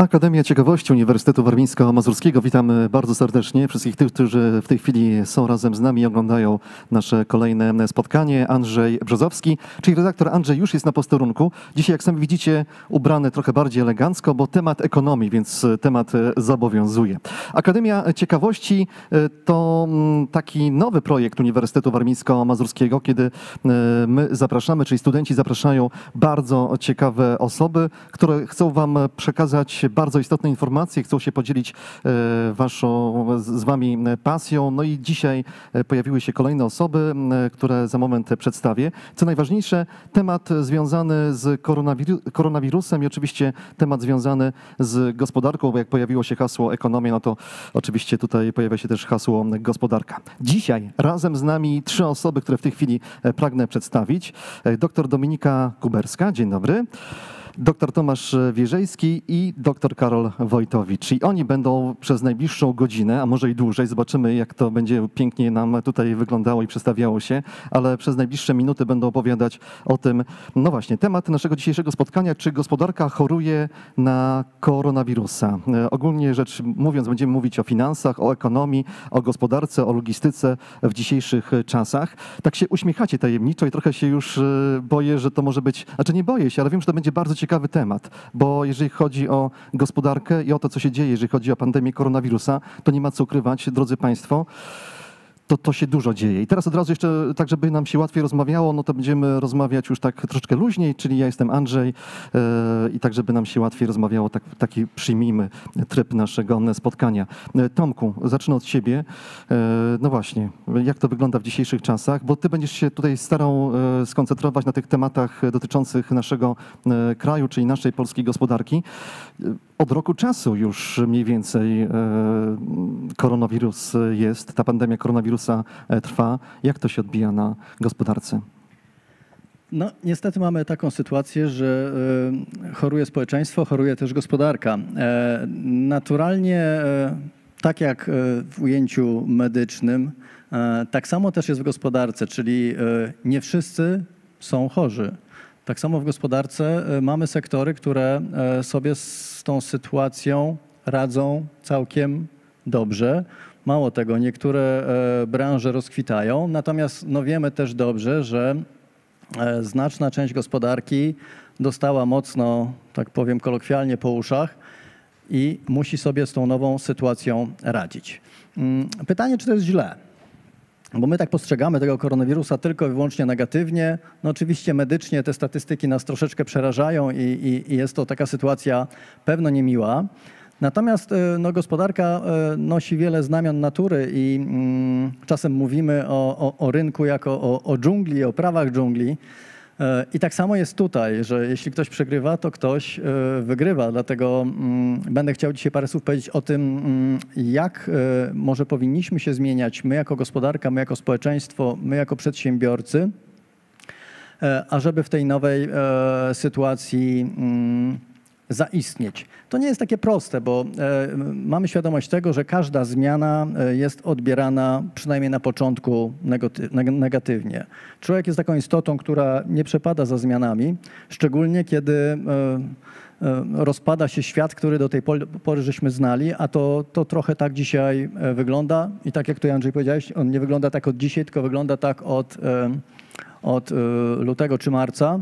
Akademia Ciekawości Uniwersytetu Warmińsko-Mazurskiego. Witamy bardzo serdecznie wszystkich tych, którzy w tej chwili są razem z nami i oglądają nasze kolejne spotkanie. Andrzej Brzozowski, czyli redaktor Andrzej już jest na posterunku. Dzisiaj, jak sami widzicie, ubrany trochę bardziej elegancko, bo temat ekonomii, więc temat zobowiązuje. Akademia Ciekawości e, to mm, taki nowy projekt Uniwersytetu Warmińsko-Mazurskiego, kiedy e, my zapraszamy, czyli studenci zapraszają bardzo ciekawe osoby, które chcą wam przekazać bardzo istotne informacje, chcą się podzielić e, waszą, z wami pasją. No i dzisiaj e, pojawiły się kolejne osoby, które za moment przedstawię. Co najważniejsze, temat związany z koronawirusem i oczywiście temat związany z gospodarką, bo jak pojawiło się hasło ekonomia, no to oczywiście tutaj pojawia się też hasło gospodarka. Dzisiaj razem z nami trzy osoby, które w tej chwili e, pragnę przedstawić. Doktor Dominika Kuberska, dzień dobry dr Tomasz Wierzejski i dr Karol Wojtowicz. I oni będą przez najbliższą godzinę, a może i dłużej, zobaczymy jak to będzie pięknie nam tutaj wyglądało i przedstawiało się, ale przez najbliższe minuty będą opowiadać o tym, no właśnie, temat naszego dzisiejszego spotkania, czy gospodarka choruje na koronawirusa. E, ogólnie rzecz mówiąc, będziemy mówić o finansach, o ekonomii, o gospodarce, o logistyce w dzisiejszych czasach. Tak się uśmiechacie tajemniczo i trochę się już e, boję, że to może być, znaczy nie boję się, ale wiem, że to będzie bardzo ciekawy temat, bo jeżeli chodzi o gospodarkę i o to, co się dzieje, jeżeli chodzi o pandemię koronawirusa, to nie ma co ukrywać, drodzy Państwo to, to się dużo dzieje. I teraz od razu jeszcze, tak żeby nam się łatwiej rozmawiało, no to będziemy rozmawiać już tak troszeczkę luźniej, czyli ja jestem Andrzej yy, i tak, żeby nam się łatwiej rozmawiało, tak, taki przyjmijmy tryb naszego spotkania. E, Tomku, zacznę od ciebie. Yy, no właśnie, jak to wygląda w dzisiejszych czasach, bo ty będziesz się tutaj starał skoncentrować na tych tematach dotyczących naszego kraju, czyli naszej polskiej gospodarki. Od roku czasu już mniej więcej koronawirus jest, ta pandemia koronawirusa wirusa e, trwa. Jak to się odbija na gospodarce? No, niestety mamy taką sytuację, że e, choruje społeczeństwo, choruje też gospodarka. E, naturalnie, tak jak w ujęciu medycznym, tak samo też jest w gospodarce, czyli nie wszyscy są chorzy. Tak samo w gospodarce mamy sektory, które sobie z tą sytuacją radzą całkiem dobrze. Mało tego, niektóre e, branże rozkwitają, natomiast no wiemy też dobrze, że e, znaczna część gospodarki dostała mocno, tak powiem kolokwialnie, po uszach i musi sobie z tą nową sytuacją radzić. Mm, pytanie, czy to jest źle? Bo my tak postrzegamy tego koronawirusa tylko i wyłącznie negatywnie. No oczywiście medycznie te statystyki nas troszeczkę przerażają i, i, i jest to taka sytuacja pewno niemiła. Natomiast e, no, gospodarka e, nosi wiele znamion natury i mm, czasem mówimy o, o, o, rynku jako o, o dżungli, o prawach dżungli. E, I tak samo jest tutaj, że jeśli ktoś przegrywa, to ktoś wygrywa. Dlatego mm, będę chciał dzisiaj parę słów powiedzieć o tym, mm, jak może powinniśmy się zmieniać my jako gospodarka, my jako społeczeństwo, my jako przedsiębiorcy, ażeby w tej nowej sytuacji zaistnieć. To nie jest takie proste, bo e, mamy świadomość tego, że każda zmiana e, jest odbierana przynajmniej na początku negatywnie. Człowiek jest taką istotą, która nie przepada za zmianami, szczególnie kiedy e, rozpada się świat, który do tej pory żeśmy znali, a to, to trochę tak dzisiaj wygląda. I tak jak tu Andrzej powiedziałeś, on nie wygląda tak od dzisiaj, tylko wygląda tak od, od lutego czy marca.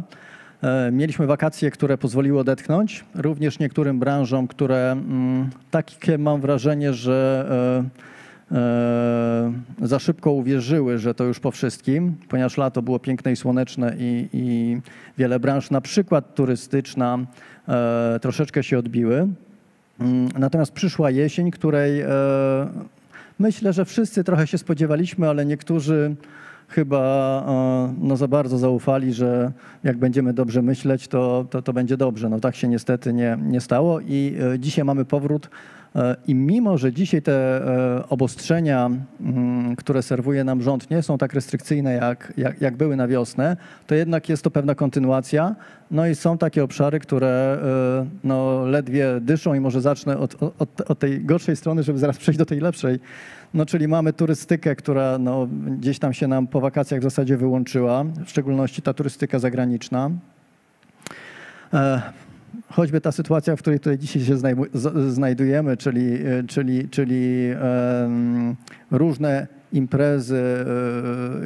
E, mieliśmy wakacje, które pozwoliły odetchnąć, również niektórym branżom, które mm, takie mam wrażenie, że e, e, za szybko uwierzyły, że to już po wszystkim, ponieważ lato było piękne i słoneczne i, i wiele branż, na przykład turystyczna, troszeczkę się odbiły. Mm, natomiast przyszła jesień, której myślę, że wszyscy trochę się spodziewaliśmy, ale niektórzy chyba e, no, za bardzo zaufali, że jak będziemy dobrze myśleć, to, to, to będzie dobrze. No tak się niestety nie, nie stało i e, dzisiaj mamy powrót e, i mimo, że dzisiaj te obostrzenia, mm, które serwuje nam rząd, nie są tak restrykcyjne, jak, jak, jak, były na wiosnę, to jednak jest to pewna kontynuacja. No i są takie obszary, które no, ledwie dyszą i może zacznę od, od, od tej gorszej strony, żeby zaraz przejść do tej lepszej. No, czyli mamy turystykę, która no, gdzieś tam się nam po wakacjach w zasadzie wyłączyła, w szczególności ta turystyka zagraniczna. E, choćby ta sytuacja, w której tutaj dzisiaj się znajdujemy, czyli, e, czyli, czyli różne imprezy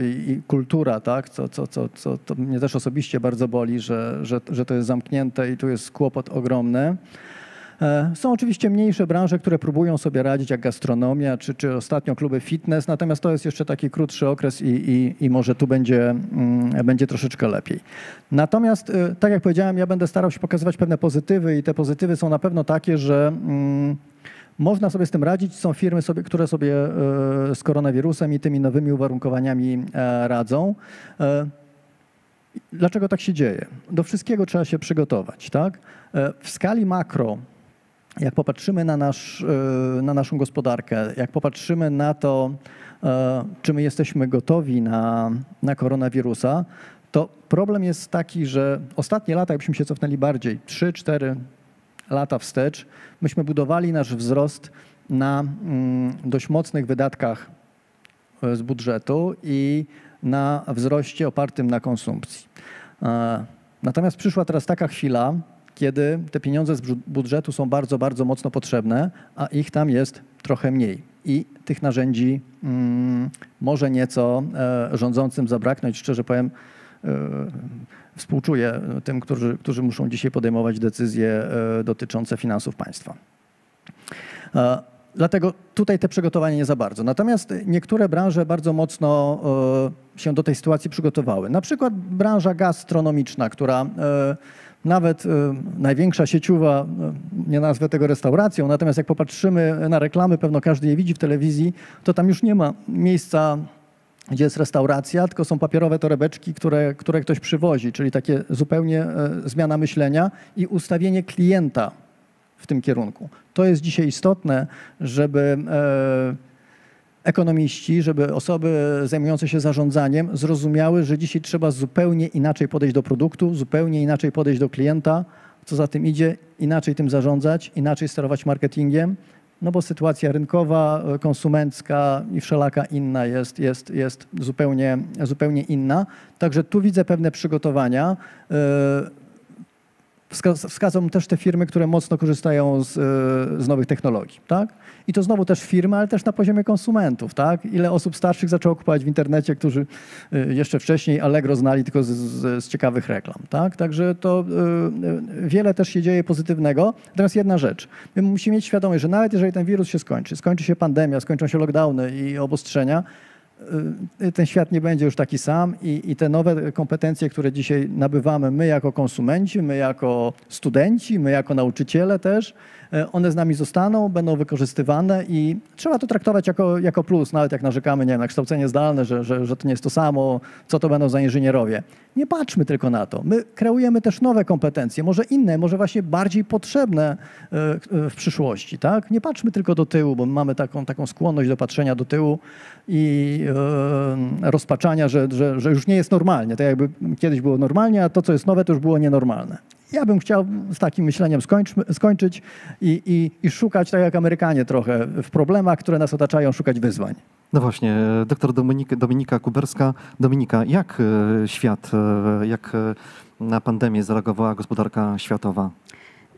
e, i kultura, tak? co, co, co, co to mnie też osobiście bardzo boli, że, że, że to jest zamknięte i tu jest kłopot ogromny. E, Są oczywiście mniejsze branże, które próbują sobie radzić, jak gastronomia, czy, czy ostatnio kluby fitness, natomiast to jest jeszcze taki krótszy okres i, i, i może tu będzie, mm, będzie troszeczkę lepiej. Natomiast, e, tak jak powiedziałem, ja będę starał się pokazywać pewne pozytywy i te pozytywy są na pewno takie, że mm, można sobie z tym radzić. Są firmy, sobie, które sobie e, z koronawirusem i tymi nowymi uwarunkowaniami radzą. Dlaczego tak się dzieje? Do wszystkiego trzeba się przygotować. Tak? W skali makro, jak popatrzymy na, nasz, e, na naszą gospodarkę, jak popatrzymy na to, e, czy my jesteśmy gotowi na, na koronawirusa, to problem jest taki, że ostatnie lata, jakbyśmy się cofnęli bardziej, 3-4 lata wstecz, myśmy budowali nasz wzrost na mm, dość mocnych wydatkach e, z budżetu i na wzroście opartym na konsumpcji. Natomiast przyszła teraz taka chwila, kiedy te pieniądze z budżetu są bardzo, bardzo mocno potrzebne, a ich tam jest trochę mniej. I tych narzędzi mm, może nieco e, rządzącym zabraknąć. Szczerze powiem, e, współczuję tym, którzy, którzy muszą dzisiaj podejmować decyzje e, dotyczące finansów państwa. E, Dlatego tutaj te przygotowania nie za bardzo. Natomiast niektóre branże bardzo mocno e, się do tej sytuacji przygotowały. Na przykład branża gastronomiczna, która e, nawet e, największa sieciowa, e, nie nazwę tego restauracją, natomiast jak popatrzymy na reklamy, pewno każdy je widzi w telewizji, to tam już nie ma miejsca gdzie jest restauracja, tylko są papierowe torebeczki, które, które ktoś przywozi, czyli takie zupełnie e, zmiana myślenia i ustawienie klienta w tym kierunku. To jest dzisiaj istotne, żeby e, ekonomiści, żeby osoby zajmujące się zarządzaniem zrozumiały, że dzisiaj trzeba zupełnie inaczej podejść do produktu, zupełnie inaczej podejść do klienta, co za tym idzie, inaczej tym zarządzać, inaczej sterować marketingiem, no bo sytuacja rynkowa, konsumencka i wszelaka inna jest, jest, jest zupełnie, zupełnie inna. Także tu widzę pewne przygotowania. E, Wska- Wskazał też te firmy, które mocno korzystają z, e, z nowych technologii. Tak? I to znowu też firmy, ale też na poziomie konsumentów. Tak? Ile osób starszych zaczęło kupować w internecie, którzy e, jeszcze wcześniej Allegro znali tylko z, z, z ciekawych reklam. Tak? Także to e, e, wiele też się dzieje pozytywnego. Natomiast jedna rzecz. My musimy mieć świadomość, że nawet jeżeli ten wirus się skończy, skończy się pandemia, skończą się lockdowny i obostrzenia, y, ten świat nie będzie już taki sam i, i te nowe kompetencje, które dzisiaj nabywamy, my jako konsumenci, my jako studenci, my jako nauczyciele też, e, one z nami zostaną, będą wykorzystywane i trzeba to traktować jako, jako plus, nawet jak narzekamy, nie wiem, na kształcenie zdalne, że, że, że to nie jest to samo, co to będą za inżynierowie. Nie patrzmy tylko na to. My kreujemy też nowe kompetencje, może inne, może właśnie bardziej potrzebne e, w przyszłości, tak? Nie patrzmy tylko do tyłu, bo my mamy taką, taką skłonność do patrzenia do tyłu i rozpaczania, że, że, że już nie jest normalnie. Tak jakby kiedyś było normalnie, a to, co jest nowe, to już było nienormalne. Ja bym chciał z takim myśleniem skończyć i, i, i szukać, tak jak Amerykanie trochę, w problemach, które nas otaczają, szukać wyzwań. No właśnie, e, doktor Dominik, Dominika Kuberska. Dominika, jak e, świat, e, jak e, na pandemię zareagowała gospodarka światowa?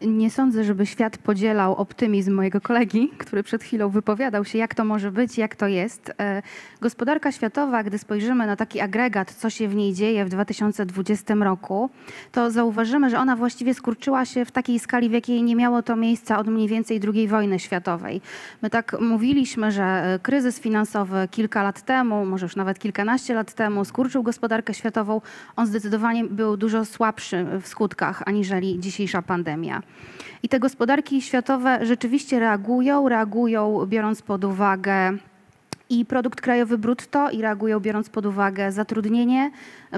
Nie sądzę, żeby świat podzielał optymizm mojego kolegi, który przed chwilą wypowiadał się, jak to może być, jak to jest. E, Gospodarka światowa, gdy spojrzymy na taki agregat, co się w niej dzieje w 2020 roku, to zauważymy, że ona właściwie skurczyła się w takiej skali, w jakiej nie miało to miejsca od mniej więcej II wojny światowej. My tak mówiliśmy, że e, kryzys finansowy kilka lat temu, może już nawet kilkanaście lat temu, skurczył gospodarkę światową. On zdecydowanie był dużo słabszy w skutkach aniżeli dzisiejsza pandemia. I te gospodarki światowe rzeczywiście reagują, reagują biorąc pod uwagę i produkt krajowy brutto i reagują biorąc pod uwagę zatrudnienie,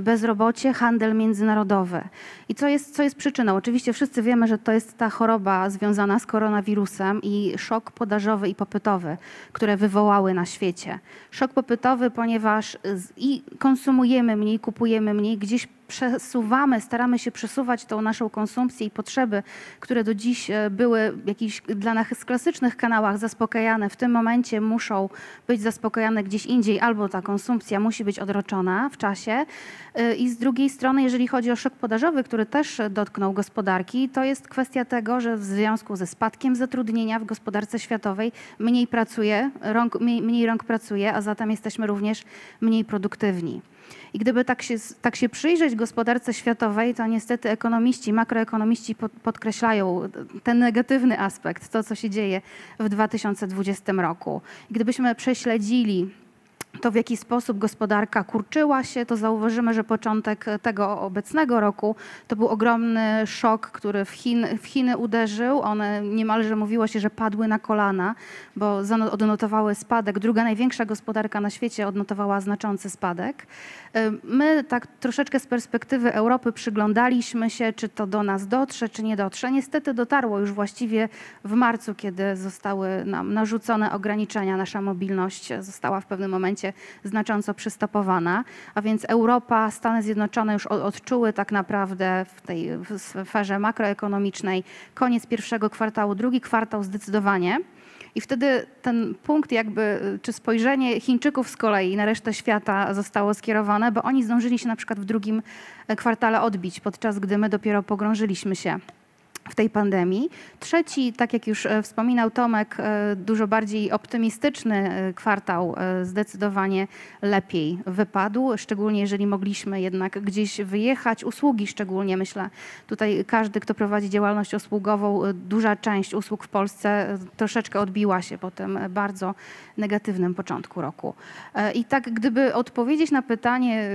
bezrobocie, handel międzynarodowy. I co jest, co jest przyczyną? Oczywiście wszyscy wiemy, że to jest ta choroba związana z koronawirusem i szok podażowy i popytowy, które wywołały na świecie. Szok popytowy, ponieważ i konsumujemy mniej, kupujemy mniej, gdzieś przesuwamy, staramy się przesuwać tą naszą konsumpcję i potrzeby, które do dziś e, były jakichś dla nas klasycznych kanałach zaspokajane, w tym momencie muszą być zaspokajane gdzieś indziej, albo ta konsumpcja musi być odroczona w czasie. E, I z drugiej strony, jeżeli chodzi o szok podażowy, który też dotknął gospodarki, to jest kwestia tego, że w związku ze spadkiem zatrudnienia w gospodarce światowej mniej pracuje, rąk, mniej, mniej rąk pracuje, a zatem jesteśmy również mniej produktywni. I gdyby tak się, tak się przyjrzeć gospodarce światowej, to niestety ekonomiści, makroekonomiści pod, podkreślają ten negatywny aspekt, to co się dzieje w 2020 roku. Gdybyśmy prześledzili to w jaki sposób gospodarka kurczyła się, to zauważymy, że początek tego obecnego roku to był ogromny szok, który w, Chin, w Chiny uderzył. One niemalże mówiło się, że padły na kolana, bo odnotowały spadek. Druga największa gospodarka na świecie odnotowała znaczący spadek. My tak troszeczkę z perspektywy Europy przyglądaliśmy się, czy to do nas dotrze, czy nie dotrze. Niestety dotarło już właściwie w marcu, kiedy zostały nam narzucone ograniczenia. Nasza mobilność została w pewnym momencie znacząco przystopowana, a więc Europa, Stany Zjednoczone już odczuły tak naprawdę w tej sferze makroekonomicznej koniec pierwszego kwartału, drugi kwartał zdecydowanie. I wtedy ten punkt jakby, czy spojrzenie Chińczyków z kolei na resztę świata zostało skierowane, bo oni zdążyli się na przykład w drugim kwartale odbić, podczas gdy my dopiero pogrążyliśmy się w tej pandemii. Trzeci, tak jak już e, wspominał Tomek, e, dużo bardziej optymistyczny e, kwartał zdecydowanie lepiej wypadł, szczególnie jeżeli mogliśmy jednak gdzieś wyjechać. Usługi szczególnie, myślę, tutaj każdy, kto prowadzi działalność usługową, duża część usług w Polsce troszeczkę odbiła się po tym bardzo negatywnym początku roku. I tak gdyby odpowiedzieć na pytanie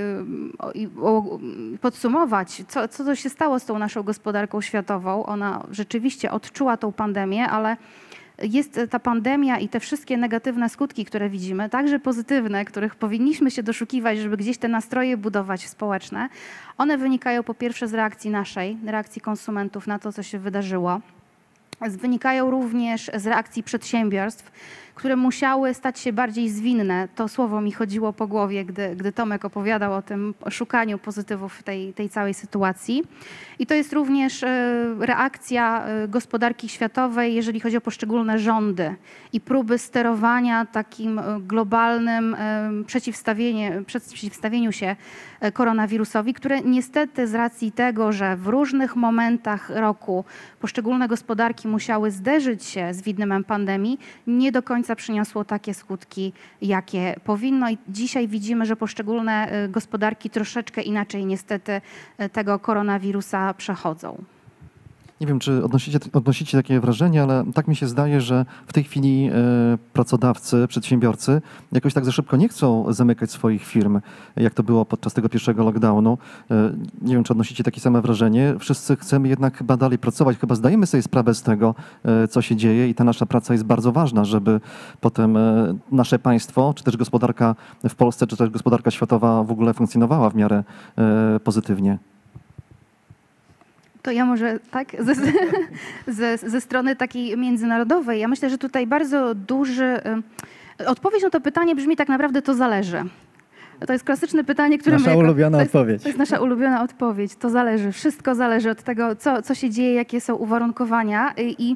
i podsumować, co, co się stało z tą naszą gospodarką światową, ona rzeczywiście odczuła tą pandemię, ale jest ta pandemia i te wszystkie negatywne skutki, które widzimy, także pozytywne, których powinniśmy się doszukiwać, żeby gdzieś te nastroje budować społeczne, one wynikają po pierwsze z reakcji naszej, reakcji konsumentów na to, co się wydarzyło. Wynikają również z reakcji przedsiębiorstw, które musiały stać się bardziej zwinne. To słowo mi chodziło po głowie, gdy, gdy Tomek opowiadał o tym szukaniu pozytywów tej, tej całej sytuacji. I to jest również e, reakcja e, gospodarki światowej, jeżeli chodzi o poszczególne rządy i próby sterowania takim e, globalnym przeciwstawienie, przeciwstawieniu się koronawirusowi, które niestety z racji tego, że w różnych momentach roku poszczególne gospodarki musiały zderzyć się z widmem pandemii, nie do końca przyniosło takie skutki, jakie powinno. I dzisiaj widzimy, że poszczególne y, gospodarki troszeczkę inaczej niestety y, tego koronawirusa przechodzą. Nie wiem, czy odnosicie, odnosicie takie wrażenie, ale tak mi się zdaje, że w tej chwili e, pracodawcy, przedsiębiorcy jakoś tak za szybko nie chcą zamykać swoich firm, jak to było podczas tego pierwszego lockdownu. E, nie wiem, czy odnosicie takie same wrażenie. Wszyscy chcemy jednak chyba dalej pracować. Chyba zdajemy sobie sprawę z tego, e, co się dzieje i ta nasza praca jest bardzo ważna, żeby potem nasze państwo, czy też gospodarka w Polsce, czy też gospodarka światowa w ogóle funkcjonowała w miarę pozytywnie. To ja może tak, ze, ze, ze, strony takiej międzynarodowej. Ja myślę, że tutaj bardzo duży. Odpowiedź na to pytanie brzmi tak naprawdę to zależy. To jest klasyczne pytanie, które Nasza my, ulubiona to jest, odpowiedź. To jest nasza ulubiona odpowiedź. To zależy. Wszystko zależy od tego, co, co się dzieje, jakie są uwarunkowania. I, i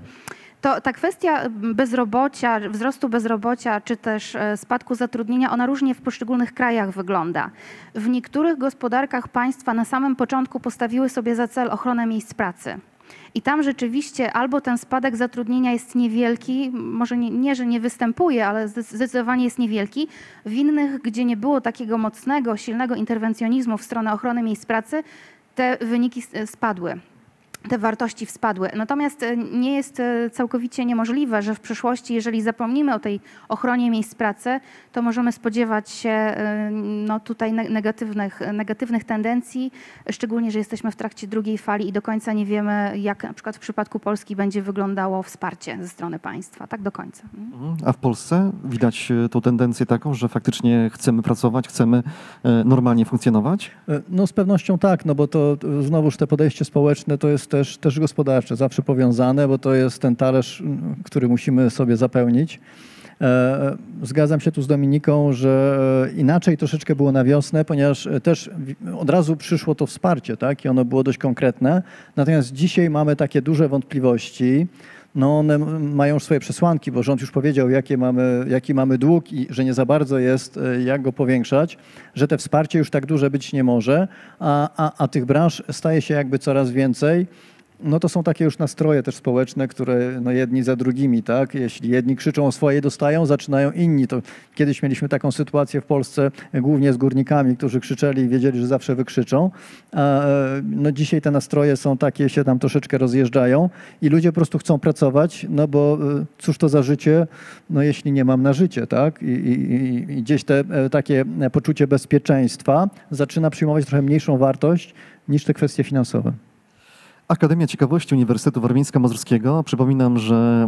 to ta kwestia bezrobocia, wzrostu bezrobocia czy też e, spadku zatrudnienia, ona różnie w poszczególnych krajach wygląda. W niektórych gospodarkach państwa na samym początku postawiły sobie za cel ochronę miejsc pracy. I tam rzeczywiście albo ten spadek zatrudnienia jest niewielki, może nie, nie, że nie występuje, ale zdecydowanie jest niewielki. W innych, gdzie nie było takiego mocnego, silnego interwencjonizmu w stronę ochrony miejsc pracy, te wyniki spadły te wartości wspadły. Natomiast e, nie jest e, całkowicie niemożliwe, że w przyszłości, jeżeli zapomnimy o tej ochronie miejsc pracy, to możemy spodziewać się e, no, tutaj negatywnych, negatywnych tendencji, szczególnie, że jesteśmy w trakcie drugiej fali i do końca nie wiemy, jak na przykład w przypadku Polski będzie wyglądało wsparcie ze strony państwa. Tak do końca. Mhm. A w Polsce widać tą tendencję taką, że faktycznie chcemy pracować, chcemy normalnie funkcjonować? No z pewnością tak, no bo to znowuż te podejście społeczne to jest też, też gospodarcze, zawsze powiązane, bo to jest ten talerz, który musimy sobie zapełnić. E, Zgadzam się tu z Dominiką, że e, inaczej troszeczkę było na wiosnę, ponieważ e, też od razu przyszło to wsparcie, tak? I ono było dość konkretne. Natomiast dzisiaj mamy takie duże wątpliwości. No one mają swoje przesłanki, bo rząd już powiedział, jakie mamy, jaki mamy dług i że nie za bardzo jest, e, jak go powiększać, że te wsparcie już tak duże być nie może, a, a, a tych branż staje się jakby coraz więcej. No to są takie już nastroje też społeczne, które no jedni za drugimi, tak? Jeśli jedni krzyczą o swoje dostają, zaczynają inni. To kiedyś mieliśmy taką sytuację w Polsce, głównie z górnikami, którzy krzyczeli i wiedzieli, że zawsze wykrzyczą. A e, no dzisiaj te nastroje są takie, się tam troszeczkę rozjeżdżają i ludzie po prostu chcą pracować, no bo e, cóż to za życie, no jeśli nie mam na życie, tak? I, i, i- gdzieś te e, takie poczucie bezpieczeństwa zaczyna przyjmować trochę mniejszą wartość niż te kwestie finansowe. Akademia Ciekawości Uniwersytetu Warmińska-Mazurskiego. Przypominam, że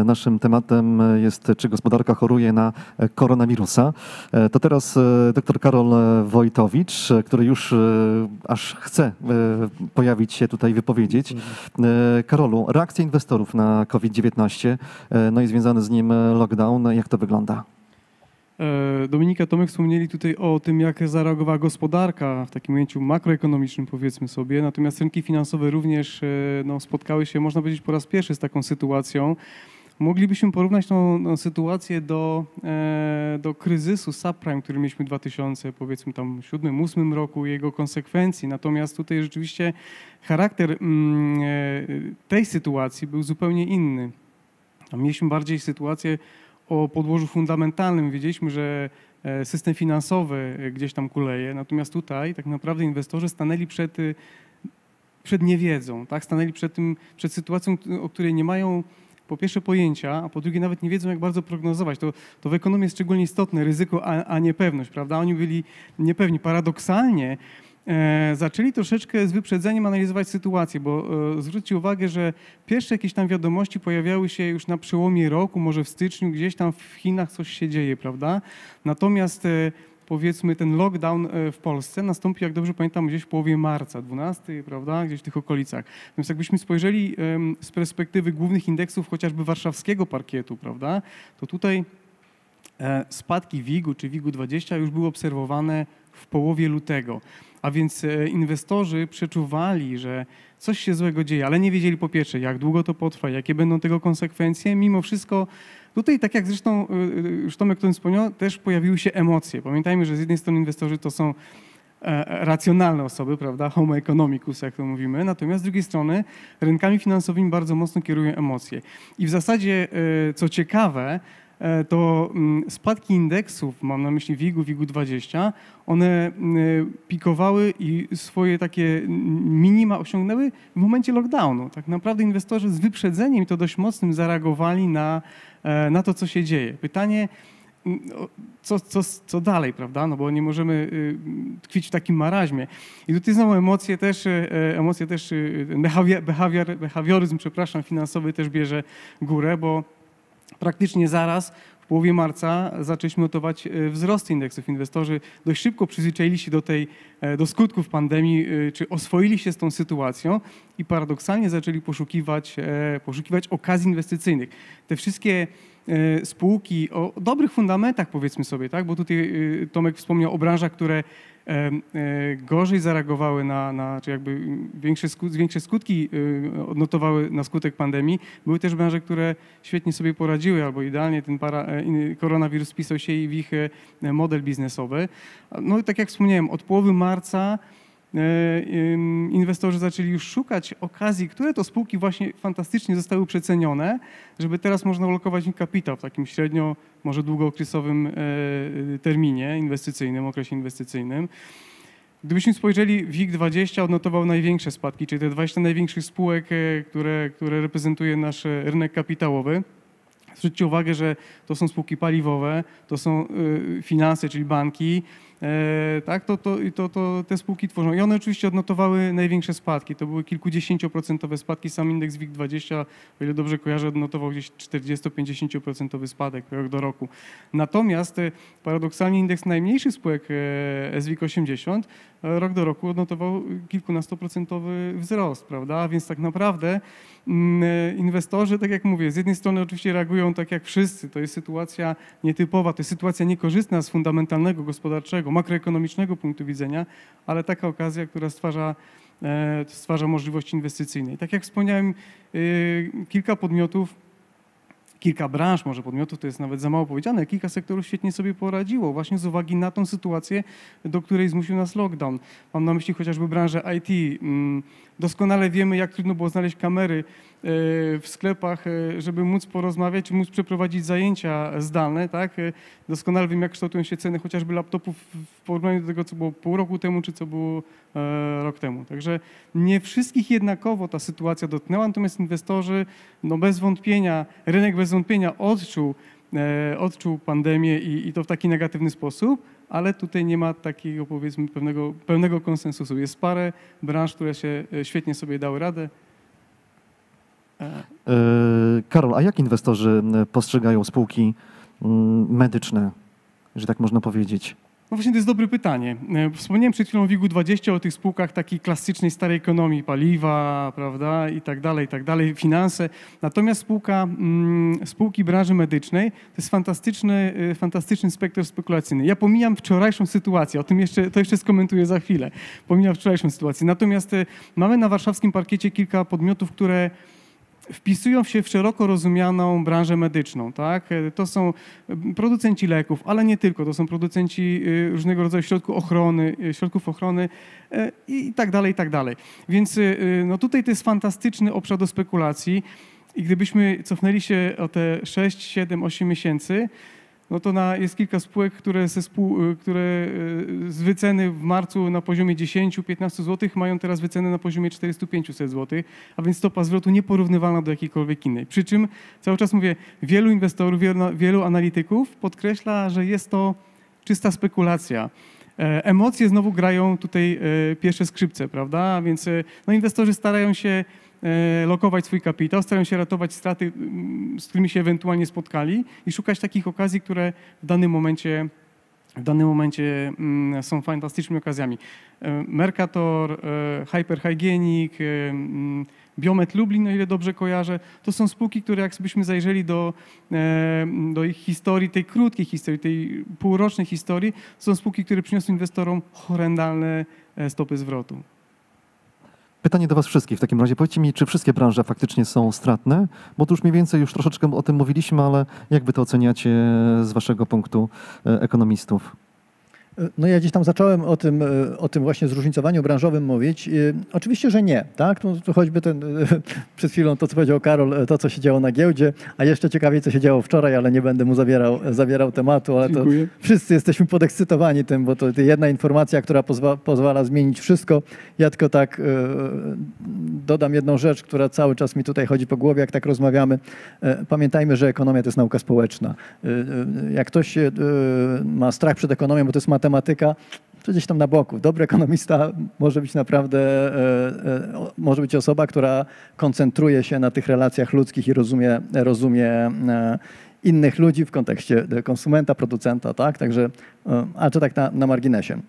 e, naszym tematem jest, czy gospodarka choruje na e, koronawirusa. E, To teraz e, dr Karol e, Wojtowicz, e, który już e, aż chce e, pojawić się tutaj, wypowiedzieć. E, Karolu, reakcja inwestorów na COVID-19, e, no i związany z nim e, lockdown, jak to wygląda? E, Dominika, Tomek wspomnieli tutaj o tym, jak zareagowała gospodarka w takim ujęciu makroekonomicznym, powiedzmy sobie. Natomiast rynki finansowe również e, no, spotkały się, można powiedzieć, po raz pierwszy z taką sytuacją. Moglibyśmy porównać tą, tą sytuację do, e, do kryzysu subprime, który mieliśmy w 2000, powiedzmy tam 2007-2008 roku i jego konsekwencji. Natomiast tutaj rzeczywiście charakter mm, tej sytuacji był zupełnie inny. Mieliśmy bardziej sytuację o podłożu fundamentalnym. Wiedzieliśmy, że e, system finansowy e, gdzieś tam kuleje, natomiast tutaj tak naprawdę inwestorzy stanęli przed, y, przed niewiedzą, tak? stanęli przed, tym, przed sytuacją, o której nie mają po pierwsze pojęcia, a po drugie nawet nie wiedzą, jak bardzo prognozować. To, to w ekonomii jest szczególnie istotne ryzyko, a, a niepewność, prawda? Oni byli niepewni. Paradoksalnie e, zaczęli troszeczkę z wyprzedzeniem analizować sytuację, bo e, zwróćcie uwagę, że pierwsze jakieś tam wiadomości pojawiały się już na przełomie roku, może w styczniu, gdzieś tam w Chinach coś się dzieje, prawda? Natomiast e, powiedzmy ten lockdown e, w Polsce nastąpił, jak dobrze pamiętam, gdzieś w połowie marca, 12, prawda, gdzieś w tych okolicach. Więc jakbyśmy spojrzeli z perspektywy głównych indeksów chociażby warszawskiego parkietu, prawda, to tutaj e, spadki WIG-u czy WIG-u 20 już były obserwowane w połowie lutego. A więc e, inwestorzy przeczuwali, że coś się złego dzieje, ale nie wiedzieli po pierwsze, jak długo to potrwa, jakie będą tego konsekwencje. Mimo wszystko tutaj, tak jak zresztą e, e, już Tomek o tym wspomniał, też pojawiły się emocje. Pamiętajmy, że z jednej strony inwestorzy to są e, racjonalne osoby, prawda, homo economicus, jak to mówimy, natomiast z drugiej strony rynkami finansowymi bardzo mocno kierują emocje. I w zasadzie, e, co ciekawe, e, to mm, spadki indeksów, mam na myśli WIG-u, WIG-u 20, one mm, pikowały i swoje takie mm, minima osiągnęły w momencie lockdownu. Tak naprawdę inwestorzy z wyprzedzeniem to dość mocnym zareagowali na, e, na to, co się dzieje. Pytanie, co, co, co dalej, prawda? No bo nie możemy y, tkwić w takim maraźmie. I tutaj znowu emocje też, e, emocje też, y, behawior, behawioryzm, przepraszam, finansowy też bierze górę, bo praktycznie zaraz w połowie marca zaczęliśmy notować e, wzrost indeksów. Inwestorzy dość szybko przyzwyczaili się do, tej, e, do skutków pandemii, e, czy oswoili się z tą sytuacją i paradoksalnie zaczęli poszukiwać, poszukiwać okazji inwestycyjnych. Te wszystkie spółki o dobrych fundamentach, powiedzmy sobie, tak? bo tutaj Tomek wspomniał o branżach, które gorzej zareagowały na, na czy jakby większe, większe skutki e, odnotowały na skutek pandemii. Były też branże, które świetnie sobie poradziły, albo idealnie ten para, e, koronawirus spisał się i w ich e, model biznesowy. No i tak jak wspomniałem, od połowy marca e, inwestorzy zaczęli już szukać okazji, które to spółki właśnie fantastycznie zostały przecenione, żeby teraz można ulokować im kapitał w takim średnio, może długookresowym e, terminie inwestycyjnym, okresie inwestycyjnym. Gdybyśmy spojrzeli, WIG20 odnotował największe spadki, czyli te 20 największych spółek, e, które, które reprezentuje nasz e, rynek kapitałowy. Zwróćcie uwagę, że to są spółki paliwowe, to są finanse, czyli banki, e, tak, to, to, to, to te spółki tworzą. I one oczywiście odnotowały największe spadki. To były kilkudziesięcioprocentowe spadki. Sam indeks WIG20, o ile dobrze kojarzę, odnotował gdzieś 40-50% spadek rok do roku. Natomiast e, paradoksalnie indeks najmniejszych spółek e, SWIG 80 e, rok do roku odnotował kilkunastoprocentowy wzrost, prawda? Więc tak naprawdę mm, e, inwestorzy, tak jak mówię, z jednej strony oczywiście reagują tak jak wszyscy. To jest sytuacja nietypowa, to jest sytuacja niekorzystna z fundamentalnego, gospodarczego, makroekonomicznego punktu widzenia, ale taka okazja, która stwarza, e, stwarza możliwości inwestycyjne. I tak jak wspomniałem, y, kilka podmiotów kilka branż, może podmiotów, to jest nawet za mało powiedziane, kilka sektorów świetnie sobie poradziło właśnie z uwagi na tą sytuację, do której zmusił nas lockdown. Mam na myśli chociażby branżę IT. Mm, Doskonale wiemy, jak trudno było znaleźć kamery w sklepach, e, żeby móc porozmawiać, móc przeprowadzić zajęcia zdalne, tak? E, Doskonale wiem, jak kształtują się ceny chociażby laptopów w porównaniu do tego, co było pół roku temu, czy co było e, rok temu. Także nie wszystkich jednakowo ta sytuacja dotknęła, natomiast inwestorzy, no bez wątpienia, rynek bez wątpienia odczuł, e, odczuł pandemię i, i to w taki negatywny sposób, ale tutaj nie ma takiego powiedzmy pewnego, pełnego konsensusu. Jest parę branż, które się e, świetnie sobie dały radę. E, Karol, a jak inwestorzy postrzegają spółki medyczne, że tak można powiedzieć? No właśnie to jest dobre pytanie. E, Wspomniałem przed chwilą o WIG-20, o tych spółkach takiej klasycznej starej ekonomii, paliwa, prawda, i tak dalej, i tak dalej, finanse. Natomiast spółka, mm, spółki branży medycznej to jest fantastyczny, e, fantastyczny spektor spekulacyjny. Ja pomijam wczorajszą sytuację, o tym jeszcze, to jeszcze skomentuję za chwilę. Pomijam wczorajszą sytuację. Natomiast mamy na warszawskim parkiecie kilka podmiotów, które wpisują się w szeroko rozumianą branżę medyczną. Tak? E, To są e, producenci leków, ale nie tylko. To są producenci e, różnego rodzaju środków ochrony, środków ochrony i tak dalej, i tak dalej. Więc no tutaj to jest fantastyczny obszar do spekulacji i gdybyśmy cofnęli się o te 6, 7, 8 miesięcy, no to na, jest kilka spółek, które, ze spół, y, które y, z wyceny w marcu na poziomie 10-15 zł mają teraz wycenę na poziomie 400-500 zł, a więc stopa zwrotu nieporównywalna do jakiejkolwiek innej. Przy czym cały czas mówię, wielu inwestorów, wielu, wielu analityków podkreśla, że jest to czysta spekulacja. E, Emocje znowu grają tutaj e, pierwsze skrzypce, prawda? Więc e, no, inwestorzy starają się lokować swój kapitał, starają się ratować straty, z którymi się ewentualnie spotkali i szukać takich okazji, które w danym momencie, w danym momencie mm, są fantastycznymi okazjami. E, Mercator, e, Hyperhygienic, e, mm, Biomet Lublin, o ile dobrze kojarzę, to są spółki, które jak byśmy zajrzeli do, e, do ich historii, tej krótkiej historii, tej półrocznej historii, są spółki, które przyniosły inwestorom horrendalne e, stopy zwrotu. Pytanie do Was wszystkich w takim razie. Powiedzcie mi, czy wszystkie branże faktycznie są stratne? Bo tu już mniej więcej już troszeczkę o tym mówiliśmy, ale jak Wy to oceniacie z Waszego punktu e, ekonomistów? No ja gdzieś tam zacząłem o tym, e, o tym właśnie zróżnicowaniu branżowym mówić. E, Oczywiście, że nie, tak? Tu, tu choćby ten, e, przed chwilą to, co powiedział Karol, to, co się działo na giełdzie, a jeszcze ciekawiej, co się działo wczoraj, ale nie będę mu zabierał, zabierał tematu, ale to Dziękuję. wszyscy jesteśmy podekscytowani tym, bo to jedna informacja, która pozwa, pozwala zmienić wszystko. Ja tylko tak dodam jedną rzecz, która cały czas mi tutaj chodzi po głowie, jak tak rozmawiamy. Pamiętajmy, że ekonomia to jest nauka społeczna. Jak ktoś ma strach przed ekonomią, bo to jest matematyka, to gdzieś tam na boku. Dobry ekonomista może być naprawdę, e, e, może być osoba, która koncentruje się na tych relacjach ludzkich i rozumie, rozumie e, innych ludzi w kontekście konsumenta, producenta, tak? Także, e, a to tak na, na marginesie.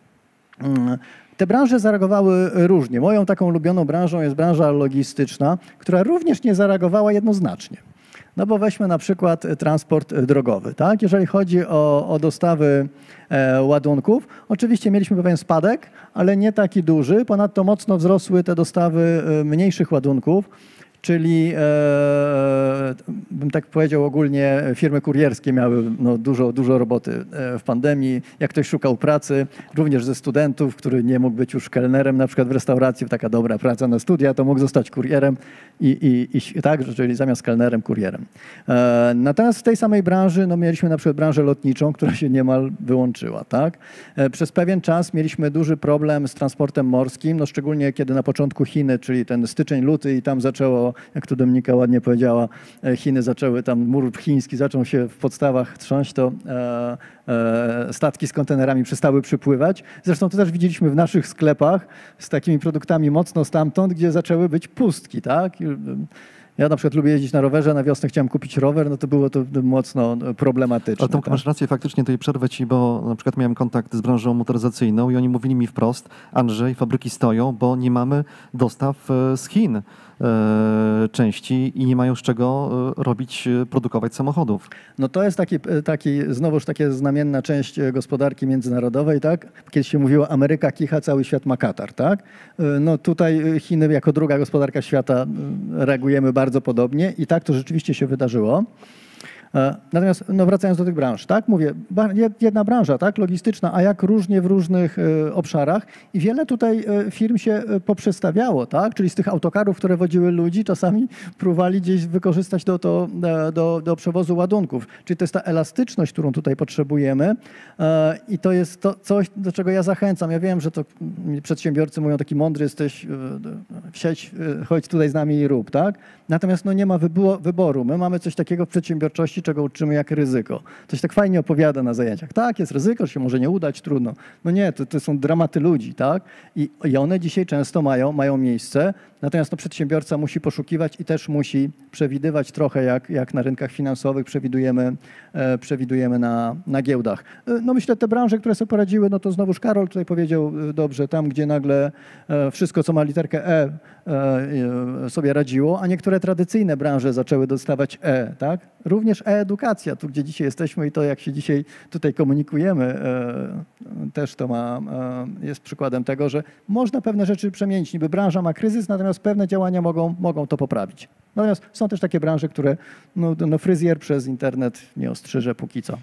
Mm, Te branże zareagowały różnie. Moją taką ulubioną branżą jest branża logistyczna, która również nie zareagowała jednoznacznie. No bo weźmy na przykład transport drogowy. Tak? Jeżeli chodzi o, o dostawy e, ładunków, oczywiście mieliśmy pewien spadek, ale nie taki duży. Ponadto mocno wzrosły te dostawy e, mniejszych ładunków, czyli e, bym tak powiedział ogólnie firmy kurierskie miały no, dużo, dużo roboty e, w pandemii. Jak ktoś szukał pracy, również ze studentów, który nie mógł być już kelnerem na przykład w restauracji, taka dobra praca na studia, to mógł zostać kurierem i, i, i tak, czyli zamiast kelnerem, kurierem. E, natomiast w tej samej branży no, mieliśmy na przykład branżę lotniczą, która się niemal wyłączyła. Tak? E, przez pewien czas mieliśmy duży problem z transportem morskim, no, szczególnie kiedy na początku Chiny, czyli ten styczeń, luty i tam zaczęło jak tu Dominika ładnie powiedziała, e, Chiny zaczęły, tam mur chiński zaczął się w podstawach trząść, to e, e, statki z kontenerami przestały przypływać. Zresztą to też widzieliśmy w naszych sklepach z takimi produktami mocno stamtąd, gdzie zaczęły być pustki, tak? Ja na przykład lubię jeździć na rowerze, na wiosnę chciałem kupić rower, no to było to mocno problematyczne. Ale Tomku, tak? masz rację, faktycznie tutaj przerwę ci, bo na przykład miałem kontakt z branżą motoryzacyjną i oni mówili mi wprost, Andrzej, fabryki stoją, bo nie mamy dostaw z Chin części i nie mają z czego e, robić, e, produkować samochodów. No to jest taki, taki znowuż takie znamienna część e, gospodarki międzynarodowej, tak? Kiedyś się mówiło Ameryka kicha, cały świat ma Katar, tak? E, No tutaj e, Chiny jako druga gospodarka świata e, reagujemy bardzo podobnie i tak to rzeczywiście się wydarzyło. E, Natomiast no wracając do tych branż, tak, mówię, jedna branża, tak, logistyczna, a jak różnie w różnych e, obszarach i wiele tutaj e, firm się poprzestawiało, tak, czyli z tych autokarów, które wodziły ludzi, czasami próbowali gdzieś wykorzystać do, to, do, do przewozu ładunków. Czyli to jest ta elastyczność, którą tutaj potrzebujemy i to jest to coś, do czego ja zachęcam. Ja wiem, że to przedsiębiorcy mówią, taki mądry jesteś, sieć, chodź tutaj z nami i rób, tak? Natomiast no nie ma wybo- wyboru. My mamy coś takiego w przedsiębiorczości, czego uczymy jak ryzyko. Coś tak fajnie opowiada na zajęciach. Tak, jest ryzyko, że się może nie udać, trudno. No nie, to, to są dramaty ludzi, tak? I, I one dzisiaj często mają, mają miejsce, natomiast no, przedsiębiorca musi poszukiwać i też musi przewidywać trochę, jak, jak na rynkach finansowych przewidujemy, e, przewidujemy na, na giełdach. E, No myślę, te branże, które sobie poradziły, no to znowuż Karol tutaj powiedział e, dobrze, tam gdzie nagle wszystko, co ma literkę E, sobie radziło, a niektóre tradycyjne branże zaczęły dostawać E, tak? Również e-edukacja, tu gdzie dzisiaj jesteśmy i to, jak się dzisiaj tutaj komunikujemy, też to ma, jest przykładem tego, że można pewne rzeczy przemienić. Niby branża ma kryzys, natomiast pewne działania mogą, mogą to poprawić. Natomiast są też takie branże, które no, no fryzjer przez internet nie ostrzyże póki co.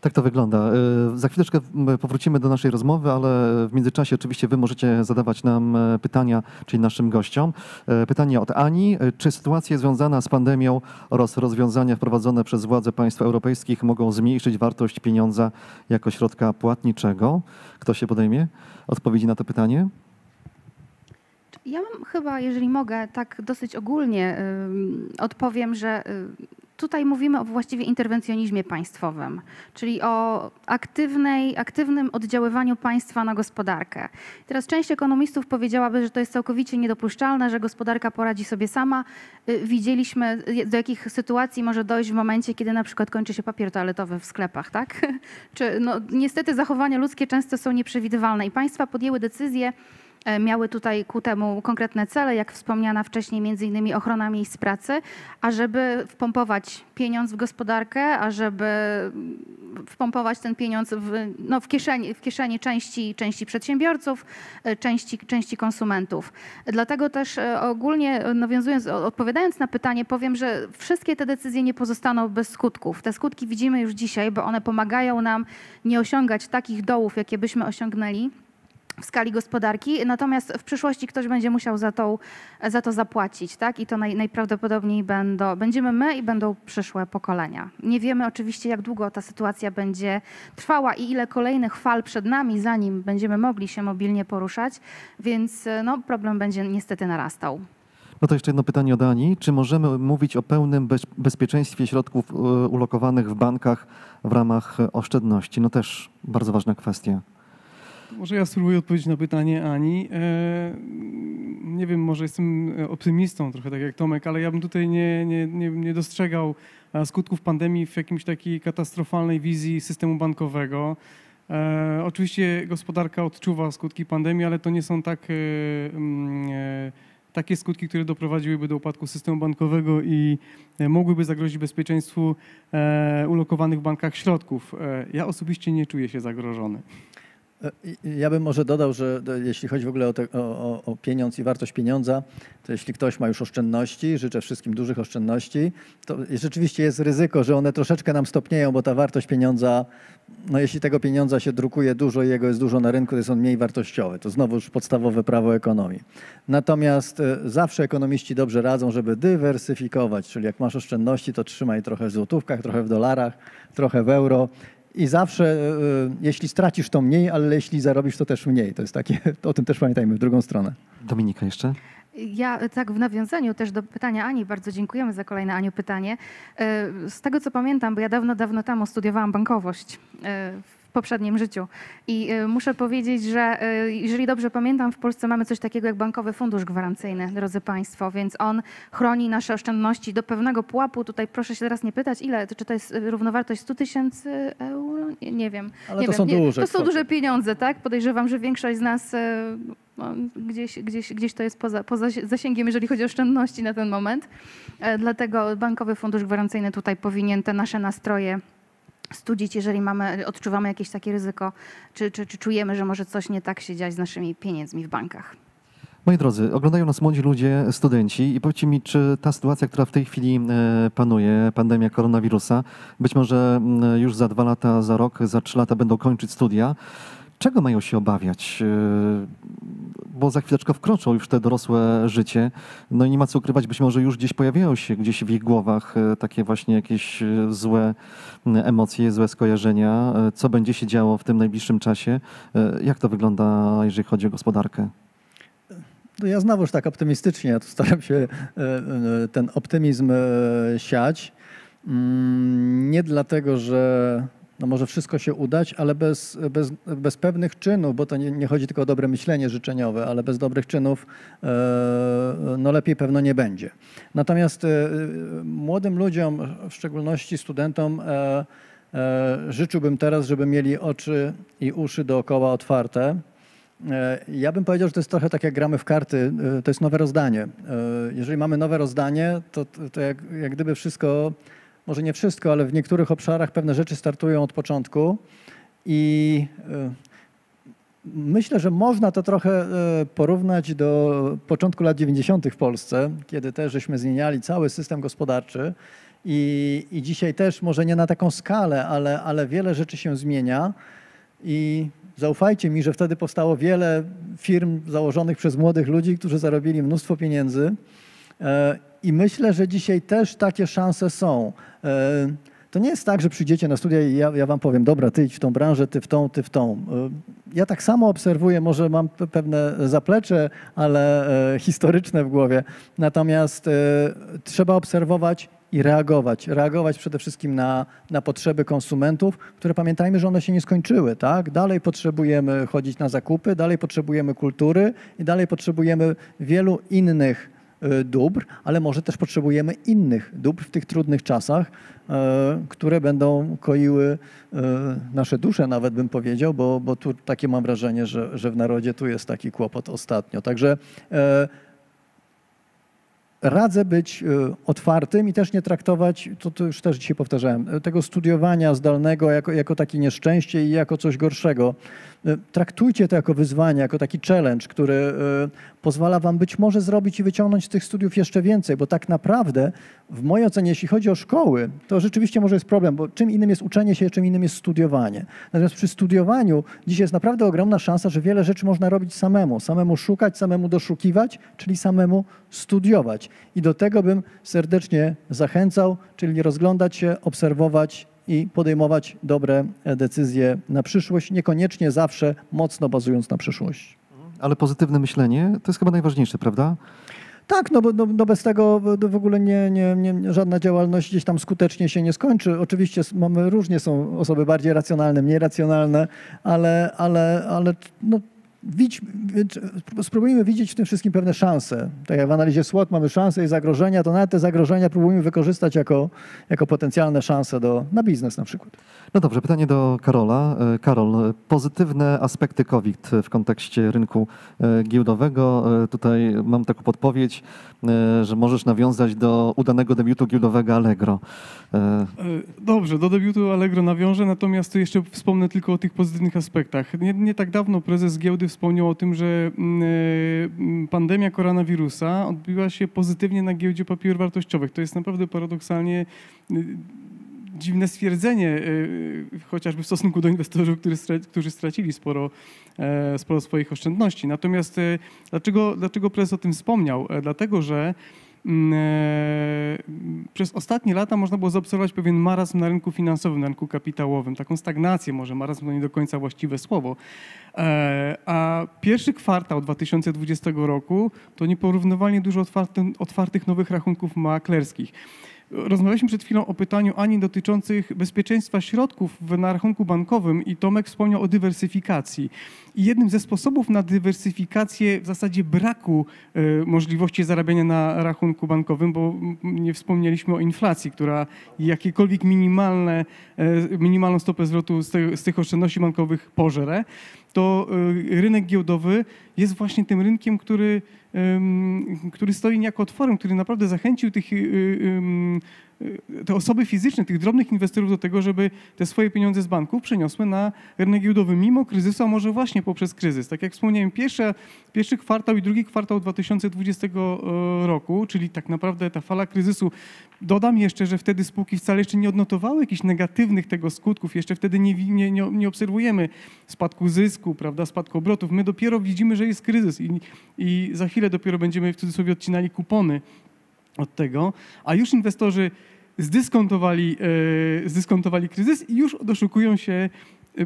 Tak to wygląda. Y, Za chwileczkę powrócimy do naszej rozmowy, ale w międzyczasie oczywiście wy możecie zadawać nam e, pytania, czyli naszym gościom. E, Pytanie od Ani. E, Czy sytuacja związana z pandemią oraz rozwiązania wprowadzone przez władze państw europejskich mogą zmniejszyć wartość pieniądza jako środka płatniczego? Kto się podejmie odpowiedzi na to pytanie? Ja mam chyba, jeżeli mogę, tak dosyć ogólnie ym, odpowiem, że y, tutaj mówimy o właściwie interwencjonizmie państwowym, czyli o aktywnej, aktywnym oddziaływaniu państwa na gospodarkę. Teraz część ekonomistów powiedziałaby, że to jest całkowicie niedopuszczalne, że gospodarka poradzi sobie sama. Y, Widzieliśmy, y, do jakich sytuacji może dojść w momencie, kiedy na przykład kończy się papier toaletowy w sklepach, tak? Czy, no, niestety zachowania ludzkie często są nieprzewidywalne i państwa podjęły decyzję, miały tutaj ku temu konkretne cele, jak wspomniana wcześniej, między innymi ochrona miejsc pracy, ażeby wpompować pieniądz w gospodarkę, ażeby wpompować ten pieniądz w, no, w, kieszeni, w kieszeni części, części przedsiębiorców, e, części, części konsumentów. Dlatego też e, ogólnie e, nawiązując, odpowiadając na pytanie, powiem, że wszystkie te decyzje nie pozostaną bez skutków. Te skutki widzimy już dzisiaj, bo one pomagają nam nie osiągać takich dołów, jakie byśmy osiągnęli w skali gospodarki, natomiast w przyszłości ktoś będzie musiał za to, za to zapłacić, tak? I to naj, najprawdopodobniej będą, będziemy my i będą przyszłe pokolenia. Nie wiemy oczywiście, jak długo ta sytuacja będzie trwała i ile kolejnych fal przed nami, zanim będziemy mogli się mobilnie poruszać, więc no, problem będzie niestety narastał. No to jeszcze jedno pytanie od Ani. Czy możemy mówić o pełnym bez, bezpieczeństwie środków e, ulokowanych w bankach w ramach e, oszczędności? No też bardzo ważna kwestia. Może ja spróbuję odpowiedzieć na pytanie Ani. E, nie wiem, może jestem optymistą trochę tak jak Tomek, ale ja bym tutaj nie, nie, nie, nie dostrzegał e, skutków pandemii w jakimś takiej katastrofalnej wizji systemu bankowego. E, oczywiście gospodarka odczuwa skutki pandemii, ale to nie są tak, e, mm, e, takie skutki, które doprowadziłyby do upadku systemu bankowego i e, mogłyby zagrozić bezpieczeństwu e, ulokowanych w bankach środków. E, ja osobiście nie czuję się zagrożony. E, Ja bym może dodał, że e, jeśli chodzi w ogóle o, te, o, o, pieniądz i wartość pieniądza, to jeśli ktoś ma już oszczędności, życzę wszystkim dużych oszczędności, to rzeczywiście jest ryzyko, że one troszeczkę nam stopnieją, bo ta wartość pieniądza, no jeśli tego pieniądza się drukuje dużo i jego jest dużo na rynku, to jest on mniej wartościowy. To znowuż podstawowe prawo ekonomii. Natomiast e, zawsze ekonomiści dobrze radzą, żeby dywersyfikować, czyli jak masz oszczędności, to trzymaj trochę w złotówkach, trochę w dolarach, trochę w euro. I zawsze, e, jeśli stracisz, to mniej, ale jeśli zarobisz, to też mniej. To jest takie, o tym też pamiętajmy w drugą stronę. Dominika jeszcze? Ja e, tak w nawiązaniu też do pytania Ani, bardzo dziękujemy za kolejne Aniu pytanie. E, Z tego co pamiętam, bo ja dawno, dawno temu studiowałam bankowość e, w poprzednim życiu i e, muszę powiedzieć, że e, jeżeli dobrze pamiętam, w Polsce mamy coś takiego jak bankowy fundusz gwarancyjny, drodzy Państwo, więc on chroni nasze oszczędności do pewnego pułapu. Tutaj proszę się teraz nie pytać, ile, czy to jest e, równowartość 100 tysięcy euro? Nie, wiem. Ale nie to wiem. są duże To są duże pieniądze, tak? Podejrzewam, że większość z nas no, gdzieś, gdzieś, gdzieś to jest poza, poza zasięgiem, jeżeli chodzi o oszczędności na ten moment. E, Dlatego Bankowy Fundusz Gwarancyjny tutaj powinien te nasze nastroje studzić, jeżeli mamy, odczuwamy jakieś takie ryzyko, czy, czy, czy czujemy, że może coś nie tak się dziać z naszymi pieniędzmi w bankach. Moi drodzy, oglądają nas młodzi ludzie, studenci i powiedzcie mi, czy ta sytuacja, która w tej chwili e, panuje, pandemia koronawirusa, być może mm, już za dwa lata, za rok, za trzy lata będą kończyć studia, czego mają się obawiać? E, Bo za chwileczkę wkroczą już te dorosłe życie, no i nie ma co ukrywać, być może już gdzieś pojawiają się gdzieś w ich głowach e, takie właśnie jakieś e, złe emocje, złe skojarzenia. Co będzie się działo w tym najbliższym czasie? Jak to wygląda, jeżeli chodzi o gospodarkę? No ja znowuż tak optymistycznie, ja tu staram się ten optymizm siać. Mm, Nie dlatego, że no może wszystko się udać, ale bez, bez, bez pewnych czynów, bo to nie, nie chodzi tylko o dobre myślenie życzeniowe, ale bez dobrych czynów e, no lepiej pewno nie będzie. Natomiast e, młodym ludziom, w szczególności studentom, e, życzyłbym teraz, żeby mieli oczy i uszy dookoła otwarte. Ja bym powiedział, że to jest trochę tak jak gramy w karty, to jest nowe rozdanie. Jeżeli mamy nowe rozdanie, to, to jak, jak gdyby wszystko, może nie wszystko, ale w niektórych obszarach pewne rzeczy startują od początku i e, myślę, że można to trochę e, porównać do początku lat 90. w Polsce, kiedy też żeśmy zmieniali cały system gospodarczy i, i dzisiaj też może nie na taką skalę, ale, ale wiele rzeczy się zmienia. I zaufajcie mi, że wtedy powstało wiele firm założonych przez młodych ludzi, którzy zarobili mnóstwo pieniędzy. I myślę, że dzisiaj też takie szanse są. E, To nie jest tak, że przyjdziecie na studia i ja, ja wam powiem, dobra, ty idź w tą branżę, ty w tą, ty w tą. E, Ja tak samo obserwuję, może mam pe- pewne zaplecze, ale e, historyczne w głowie. Natomiast trzeba obserwować i reagować. Reagować przede wszystkim na, na potrzeby konsumentów, które pamiętajmy, że one się nie skończyły. Tak? Dalej potrzebujemy chodzić na zakupy, dalej potrzebujemy kultury i dalej potrzebujemy wielu innych dóbr, ale może też potrzebujemy innych dóbr w tych trudnych czasach, e, które będą koiły e, nasze dusze, nawet bym powiedział, bo, bo tu takie mam wrażenie, że, że w narodzie tu jest taki kłopot ostatnio. Także e, radzę być e, otwartym i też nie traktować, to, to już też dzisiaj powtarzałem, e, tego studiowania zdalnego jako, jako takie nieszczęście i jako coś gorszego. E, Traktujcie to jako wyzwanie, jako taki challenge, który e, pozwala wam być może zrobić i wyciągnąć z tych studiów jeszcze więcej, bo tak naprawdę w mojej ocenie, jeśli chodzi o szkoły, to rzeczywiście może jest problem, bo czym innym jest uczenie się, czym innym jest studiowanie. Natomiast przy studiowaniu dzisiaj jest naprawdę ogromna szansa, że wiele rzeczy można robić samemu, samemu szukać, samemu doszukiwać, czyli samemu studiować. I do tego bym serdecznie zachęcał, czyli rozglądać się, obserwować i podejmować dobre e, decyzje na przyszłość, niekoniecznie zawsze mocno bazując na przyszłości. Ale pozytywne myślenie to jest chyba najważniejsze, prawda? Tak, no bo no, no bez tego w- ogóle nie, nie, nie, żadna działalność gdzieś tam skutecznie się nie skończy. Oczywiście mamy różnie, są osoby bardziej racjonalne, mniej racjonalne, ale, ale, ale no, widź, spróbujmy widzieć w tym wszystkim pewne szanse. Tak jak w analizie SWOT mamy szanse i zagrożenia, to nawet te zagrożenia próbujmy wykorzystać jako, jako potencjalne szanse do, na biznes na przykład. No dobrze, pytanie do Karola. E, Karol, pozytywne aspekty COVID w kontekście rynku e, giełdowego. E, Tutaj mam taką podpowiedź, że możesz nawiązać do udanego debiutu giełdowego Allegro. Dobrze, do debiutu Allegro nawiążę, natomiast tu jeszcze wspomnę tylko o tych pozytywnych aspektach. Nie, nie tak dawno prezes giełdy wspomniał o tym, że mm, e, mm, pandemia koronawirusa odbiła się pozytywnie na giełdzie papierów wartościowych. To jest naprawdę paradoksalnie y, dziwne stwierdzenie, y, chociażby w stosunku do inwestorów, którzy, stra- którzy stracili sporo, e, sporo swoich oszczędności. Natomiast e, dlaczego, dlaczego prezes o tym wspomniał? E, Dlatego, że e, przez ostatnie lata można było zaobserwować pewien marazm na rynku finansowym, na rynku kapitałowym, taką stagnację, może marazm to nie do końca właściwe słowo. E, A pierwszy kwartał 2020 roku to nieporównywalnie dużo otwarty, otwartych nowych rachunków maklerskich. Rozmawialiśmy przed chwilą o pytaniu Ani dotyczących bezpieczeństwa środków na rachunku bankowym i Tomek wspomniał o dywersyfikacji. I jednym ze sposobów na dywersyfikację w zasadzie braku e, możliwości zarabiania na rachunku bankowym, bo nie wspomnieliśmy o inflacji, która jakiekolwiek minimalne, e, minimalną stopę zwrotu z, tych oszczędności bankowych pożere, to e, rynek giełdowy jest właśnie tym rynkiem, który, który stoi niejako otworem, który naprawdę zachęcił tych, y, y, y, te osoby fizyczne, tych drobnych inwestorów do tego, żeby te swoje pieniądze z banków przeniosły na rynek giełdowy mimo kryzysu, a może właśnie poprzez kryzys. Tak jak wspomniałem, pierwsze, pierwszy kwartał i drugi kwartał 2020 roku, czyli tak naprawdę ta fala kryzysu, dodam jeszcze, że wtedy spółki wcale jeszcze nie odnotowały jakichś negatywnych tego skutków, jeszcze wtedy nie, nie, nie, nie obserwujemy spadku zysku, prawda, spadku obrotów. My dopiero widzimy, że jest kryzys i, i za chwilę dopiero będziemy w cudzysłowie odcinali kupony od tego, a już inwestorzy zdyskontowali, e, zdyskontowali kryzys i już doszukują się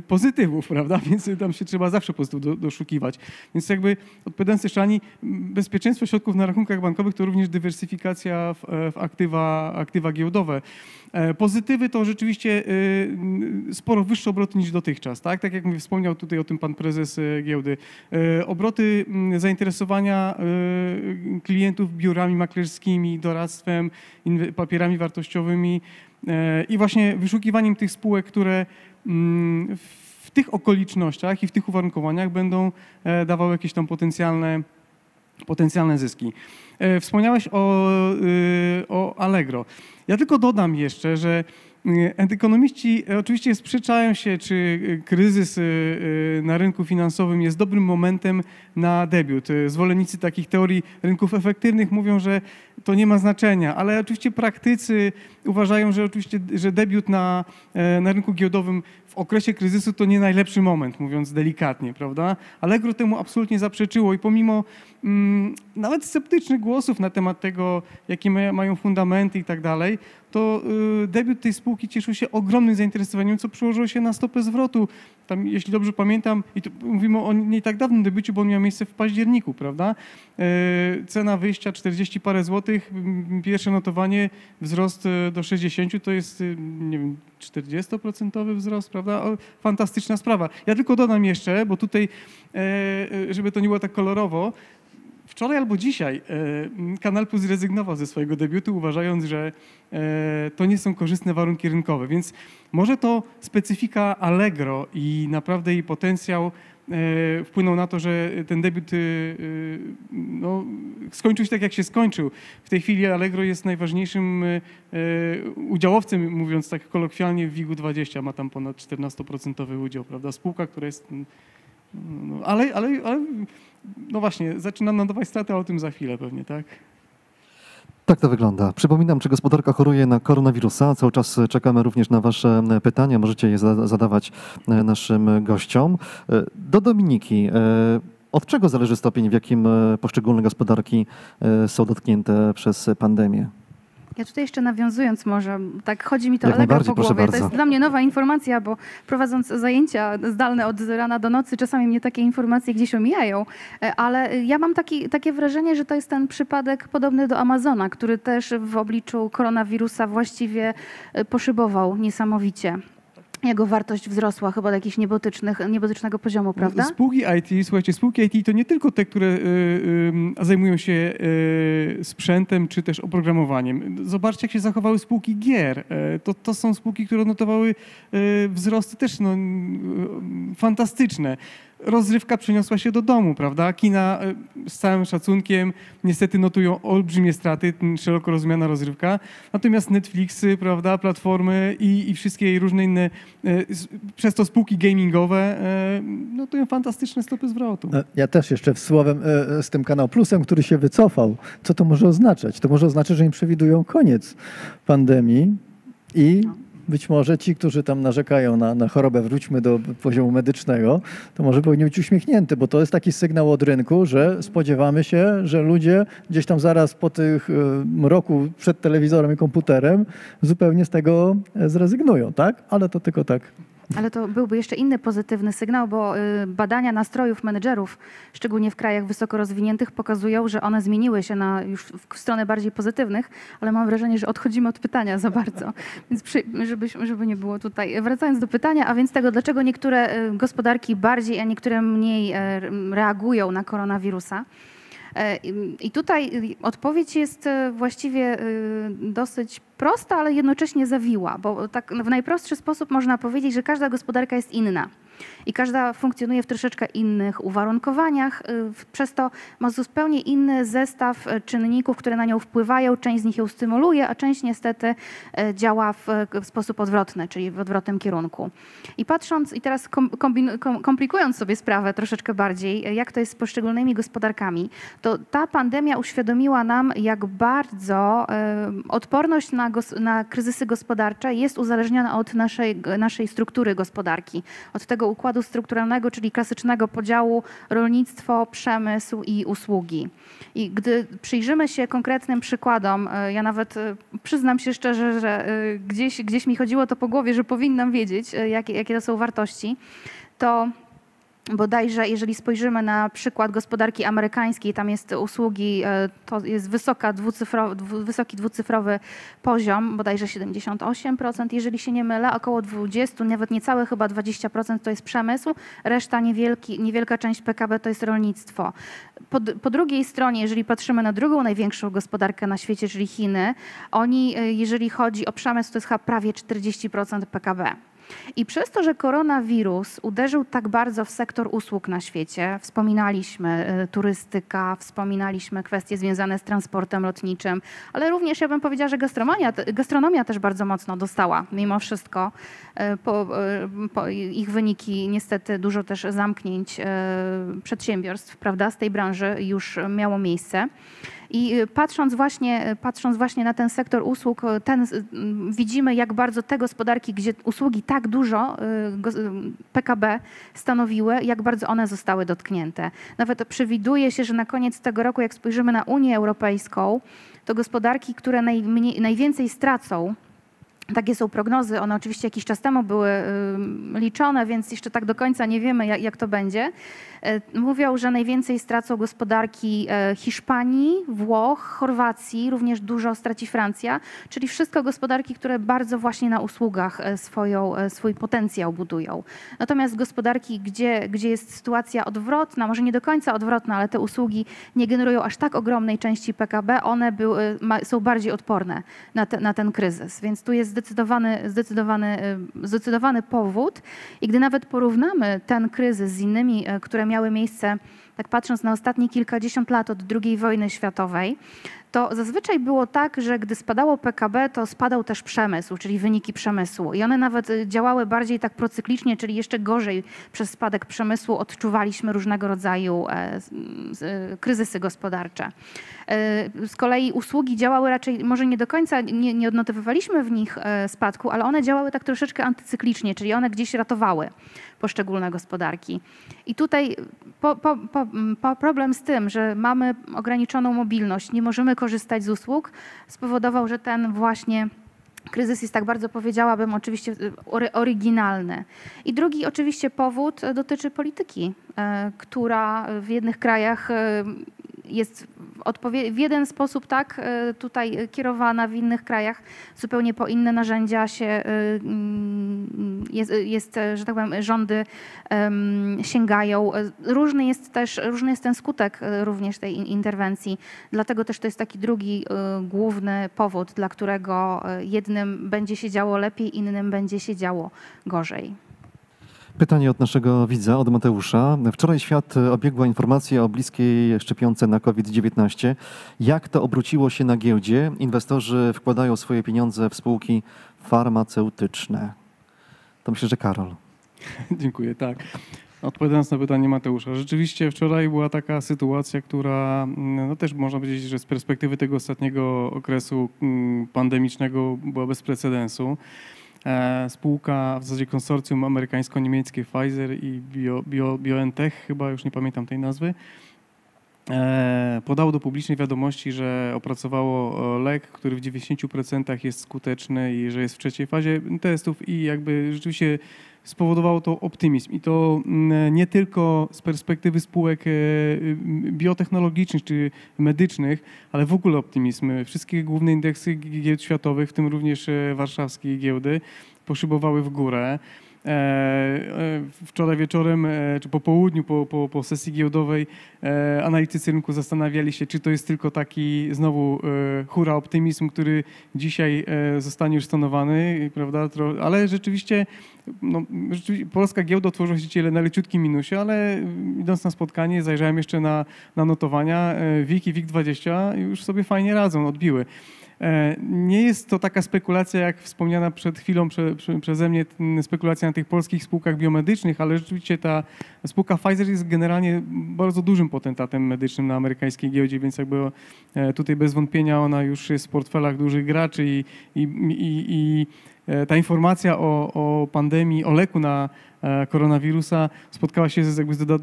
pozytywów, prawda? Więc tam się trzeba zawsze pozytywów do, doszukiwać. Więc jakby odpowiadając jeszcze Ani, bezpieczeństwo środków na rachunkach bankowych to również dywersyfikacja w, e, w aktywa, aktywa giełdowe. E, Pozytywy to rzeczywiście m, sporo wyższe obroty niż dotychczas, tak? Tak jak mi wspomniał tutaj o tym pan prezes e, giełdy. E, Obroty zainteresowania klientów biurami maklerskimi, doradztwem, papierami wartościowymi i właśnie wyszukiwaniem tych spółek, które mm, w tych okolicznościach i w tych uwarunkowaniach będą e, dawały jakieś tam potencjalne, potencjalne zyski. E, Wspomniałeś o, y, o Allegro. Ja tylko dodam jeszcze, że ekonomiści e, oczywiście sprzeczają się, czy y, kryzys y, na rynku finansowym jest dobrym momentem na debiut. Zwolennicy takich teorii rynków efektywnych mówią, że to nie ma znaczenia, ale oczywiście praktycy uważają, że oczywiście, że debiut na, e, na rynku giełdowym w okresie kryzysu to nie najlepszy moment, mówiąc delikatnie, prawda? Allegro temu absolutnie zaprzeczyło i pomimo mm, nawet sceptycznych głosów na temat tego, jakie ma- mają fundamenty i tak dalej, to y, debiut tej spółki cieszył się ogromnym zainteresowaniem, co przełożyło się na stopę zwrotu. Tam, jeśli dobrze pamiętam, i mówimy o nie tak dawnym debiucie, bo on miał miejsce w październiku, prawda? E, Cena wyjścia 40 parę złotych, pierwsze notowanie, wzrost e, do 60 to jest, y, nie wiem, 40% wzrost, prawda? Fantastyczna sprawa. Ja tylko dodam jeszcze, bo tutaj, e, e, żeby to nie było tak kolorowo, Wczoraj albo dzisiaj e, Kanal Plus zrezygnował ze swojego debiutu, uważając, że e, to nie są korzystne warunki rynkowe. Więc może to specyfika Allegro i naprawdę jej potencjał e, wpłynął na to, że ten debiut no, skończył się tak, jak się skończył. W tej chwili Allegro jest najważniejszym udziałowcem, mówiąc tak kolokwialnie, w WIG-20. Ma tam ponad 14% udział, prawda? Spółka, która jest... No, ale, ale, ale no właśnie, zaczynam nadawać straty, ale o tym za chwilę pewnie, tak? Tak to wygląda. Przypominam, czy gospodarka choruje na koronawirusa. Cały czas czekamy również na Wasze e, pytania. Możecie je za- zadawać e, naszym gościom. E, Do Dominiki. Od czego zależy stopień, w jakim poszczególne gospodarki są dotknięte przez pandemię? Ja tutaj jeszcze nawiązując może, tak chodzi mi to Jak Allegro najbardziej, po głowie. To jest dla mnie nowa informacja, bo prowadząc zajęcia zdalne od rana do nocy, czasami mnie takie informacje gdzieś omijają, E, ale ja mam taki, takie wrażenie, że to jest ten przypadek podobny do Amazona, który też w obliczu koronawirusa właściwie e, poszybował niesamowicie. Jego wartość wzrosła chyba do jakichś niebotycznych, niebotycznego poziomu, prawda? Spółki IT, słuchajcie, spółki IT to nie tylko te, które y, y, zajmują się y, sprzętem czy też oprogramowaniem. Zobaczcie, jak się zachowały spółki gier. Y, to, to są spółki, które odnotowały y, wzrosty też no, y, fantastyczne. Rozrywka przeniosła się do domu, prawda? Kina y, z całym szacunkiem niestety notują olbrzymie straty, szeroko rozumiana rozrywka. Natomiast Netflixy, prawda, platformy i, i wszystkie różne inne, s- przez to spółki gamingowe, y, notują fantastyczne stopy zwrotu. E, Ja też jeszcze słowem e, z tym kanał Plusem, który się wycofał. Co to może oznaczać? To może oznaczać, że im przewidują koniec pandemii i być może ci, którzy tam narzekają na, na chorobę, wróćmy do poziomu medycznego, to może powinni być uśmiechnięty, bo to jest taki sygnał od rynku, że spodziewamy się, że ludzie gdzieś tam zaraz po tych e, roku przed telewizorem i komputerem zupełnie z tego e, zrezygnują, tak? Ale to tylko tak Ale to byłby jeszcze inny pozytywny sygnał, bo y, badania nastrojów menedżerów, szczególnie w krajach wysoko rozwiniętych, pokazują, że one zmieniły się na już w stronę bardziej pozytywnych, ale mam wrażenie, że odchodzimy od pytania za bardzo. Więc przy, żeby, żeby nie było tutaj. Wracając do pytania, a więc tego, dlaczego niektóre y, gospodarki bardziej, a niektóre mniej e, reagują na koronawirusa. E, I tutaj y, odpowiedź jest e, właściwie y, dosyć prosta, ale jednocześnie zawiła, bo tak w najprostszy sposób można powiedzieć, że każda gospodarka jest inna. I każda funkcjonuje w troszeczkę innych uwarunkowaniach, y, przez to ma zupełnie inny zestaw e, czynników, które na nią wpływają. Część z nich ją stymuluje, a część niestety e, działa w, sposób odwrotny, czyli w odwrotnym kierunku. I patrząc, i teraz komplikując sobie sprawę troszeczkę bardziej, jak to jest z poszczególnymi gospodarkami, to ta pandemia uświadomiła nam, jak bardzo odporność na, na kryzysy gospodarcze jest uzależniona od naszej, naszej struktury gospodarki, od tego układu strukturalnego, czyli klasycznego podziału rolnictwo, przemysł i usługi. I gdy przyjrzymy się konkretnym przykładom, e, ja nawet e, przyznam się szczerze, że e, gdzieś, gdzieś mi chodziło to po głowie, że powinnam wiedzieć, jakie, jakie to są wartości, to bodajże jeżeli spojrzymy na przykład gospodarki amerykańskiej, tam jest usługi, e, to jest wysoka wysoki dwucyfrowy poziom, bodajże 78%, jeżeli się nie mylę, około 20, nawet niecałe chyba 20% to jest przemysł, reszta niewielki, niewielka część PKB to jest rolnictwo. Po, po drugiej stronie, jeżeli patrzymy na drugą największą gospodarkę na świecie, czyli Chiny, oni, e, jeżeli chodzi o przemysł, to jest chyba prawie 40% PKB. I przez to, że koronawirus uderzył tak bardzo w sektor usług na świecie, wspominaliśmy y, turystyka, wspominaliśmy kwestie związane z transportem lotniczym, ale również ja bym powiedziała, że gastronomia, gastronomia też bardzo mocno dostała mimo wszystko. Y, Po, y, po ich wyniki niestety dużo też zamknięć przedsiębiorstw prawda, z tej branży już miało miejsce. I y, patrząc właśnie, patrząc właśnie na ten sektor usług, y, ten, z- m, widzimy, jak bardzo te gospodarki, gdzie usługi tak dużo y, y, PKB stanowiły, jak bardzo one zostały dotknięte. Nawet przewiduje się, że na koniec tego roku, jak spojrzymy na Unię Europejską, to gospodarki, które najmniej, najwięcej stracą, takie są prognozy, one oczywiście jakiś czas temu były liczone, więc jeszcze tak do końca nie wiemy, jak, to będzie. E, Mówią, że najwięcej stracą gospodarki e, Hiszpanii, Włoch, Chorwacji, również dużo straci Francja, czyli wszystko gospodarki, które bardzo właśnie na usługach e, swoją, swój potencjał budują. Natomiast gospodarki, gdzie, gdzie jest sytuacja odwrotna, może nie do końca odwrotna, ale te usługi nie generują aż tak ogromnej części PKB, one były, są bardziej odporne na, te, na ten kryzys. Więc tu jest zdecydowany, zdecydowany, y, zdecydowany powód. I gdy nawet porównamy ten kryzys z innymi, y, które miały miejsce, tak patrząc na ostatnie kilkadziesiąt lat od II wojny światowej, to zazwyczaj było tak, że gdy spadało PKB, to spadał też przemysł, czyli wyniki przemysłu. I one nawet y, działały bardziej tak procyklicznie, czyli jeszcze gorzej przez spadek przemysłu odczuwaliśmy różnego rodzaju e, e, kryzysy gospodarcze. E, Z kolei usługi działały raczej, może nie do końca, nie, nie odnotowywaliśmy w nich e, spadku, ale one działały tak troszeczkę antycyklicznie, czyli one gdzieś ratowały poszczególne gospodarki. I tutaj po, po, po, po problem z tym, że mamy ograniczoną mobilność, nie możemy korzystać z usług, spowodował, że ten właśnie kryzys jest tak bardzo, powiedziałabym, oczywiście y, ory- oryginalny. I drugi oczywiście powód dotyczy polityki, e, która w jednych krajach jest w jeden sposób tak e, tutaj kierowana, w innych krajach zupełnie po inne narzędzia się e, mm, jest, jest e, że tak powiem, rządy sięgają. Różny jest też, różny jest ten skutek również tej in- interwencji. Dlatego też to jest taki drugi główny powód, dla którego jednym będzie się działo lepiej, innym będzie się działo gorzej. Pytanie od naszego widza, od Mateusza. Wczoraj świat obiegła informacja o bliskiej szczepionce na COVID-19. Jak to obróciło się na giełdzie? Inwestorzy wkładają swoje pieniądze w spółki farmaceutyczne. To myślę, że Karol. Dziękuję, tak. Odpowiadając na pytanie Mateusza, rzeczywiście wczoraj była taka sytuacja, która mm, no też można powiedzieć, że z perspektywy tego ostatniego okresu mm, pandemicznego była bez precedensu. E, spółka, w zasadzie konsorcjum amerykańsko-niemieckie Pfizer i Bio, Bio, BioNTech, chyba już nie pamiętam tej nazwy, e, podało do publicznej wiadomości, że opracowało e, lek, który w 90% jest skuteczny i że jest w trzeciej fazie testów i jakby rzeczywiście spowodowało to optymizm. I to mm, nie tylko z perspektywy spółek e, biotechnologicznych czy medycznych, ale w ogóle optymizm. Wszystkie główne indeksy giełd światowych, w tym również e, warszawskiej giełdy, poszybowały w górę. E, e, Wczoraj wieczorem, e, czy po południu, po, po, po sesji giełdowej, analitycy rynku zastanawiali się, czy to jest tylko taki znowu hura optymizm, który dzisiaj zostanie już prawda? Ale rzeczywiście, no, rzeczywiście polska giełda otworzyła się dzisiaj na leciutkim minusie, ale idąc na spotkanie zajrzałem jeszcze na, na notowania. WIG i WIG20 już sobie fajnie radzą, odbiły. E, Nie jest to taka spekulacja, jak wspomniana przed chwilą prze, prze, przeze mnie, spekulacja na tych polskich spółkach biomedycznych, ale rzeczywiście ta spółka Pfizer jest generalnie bardzo dużym potentatem medycznym na amerykańskiej giełdzie, więc jakby e, tutaj bez wątpienia ona już jest w portfelach dużych graczy i, i, i, i e, ta informacja o, o pandemii, o leku na koronawirusa spotkała się z, jakby z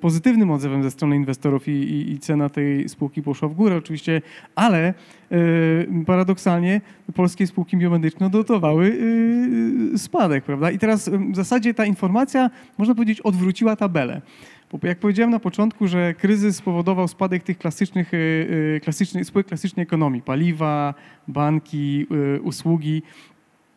pozytywnym odzewem ze strony inwestorów i, i, i cena tej spółki poszła w górę oczywiście, ale e, paradoksalnie polskie spółki biomedyczne odnotowały e, spadek, prawda? I teraz e, w zasadzie ta informacja, można powiedzieć, odwróciła tabelę. Bo jak powiedziałem na początku, że kryzys spowodował spadek tych klasycznych, e, e, klasycznych spółek klasycznej ekonomii, paliwa, banki, e, usługi,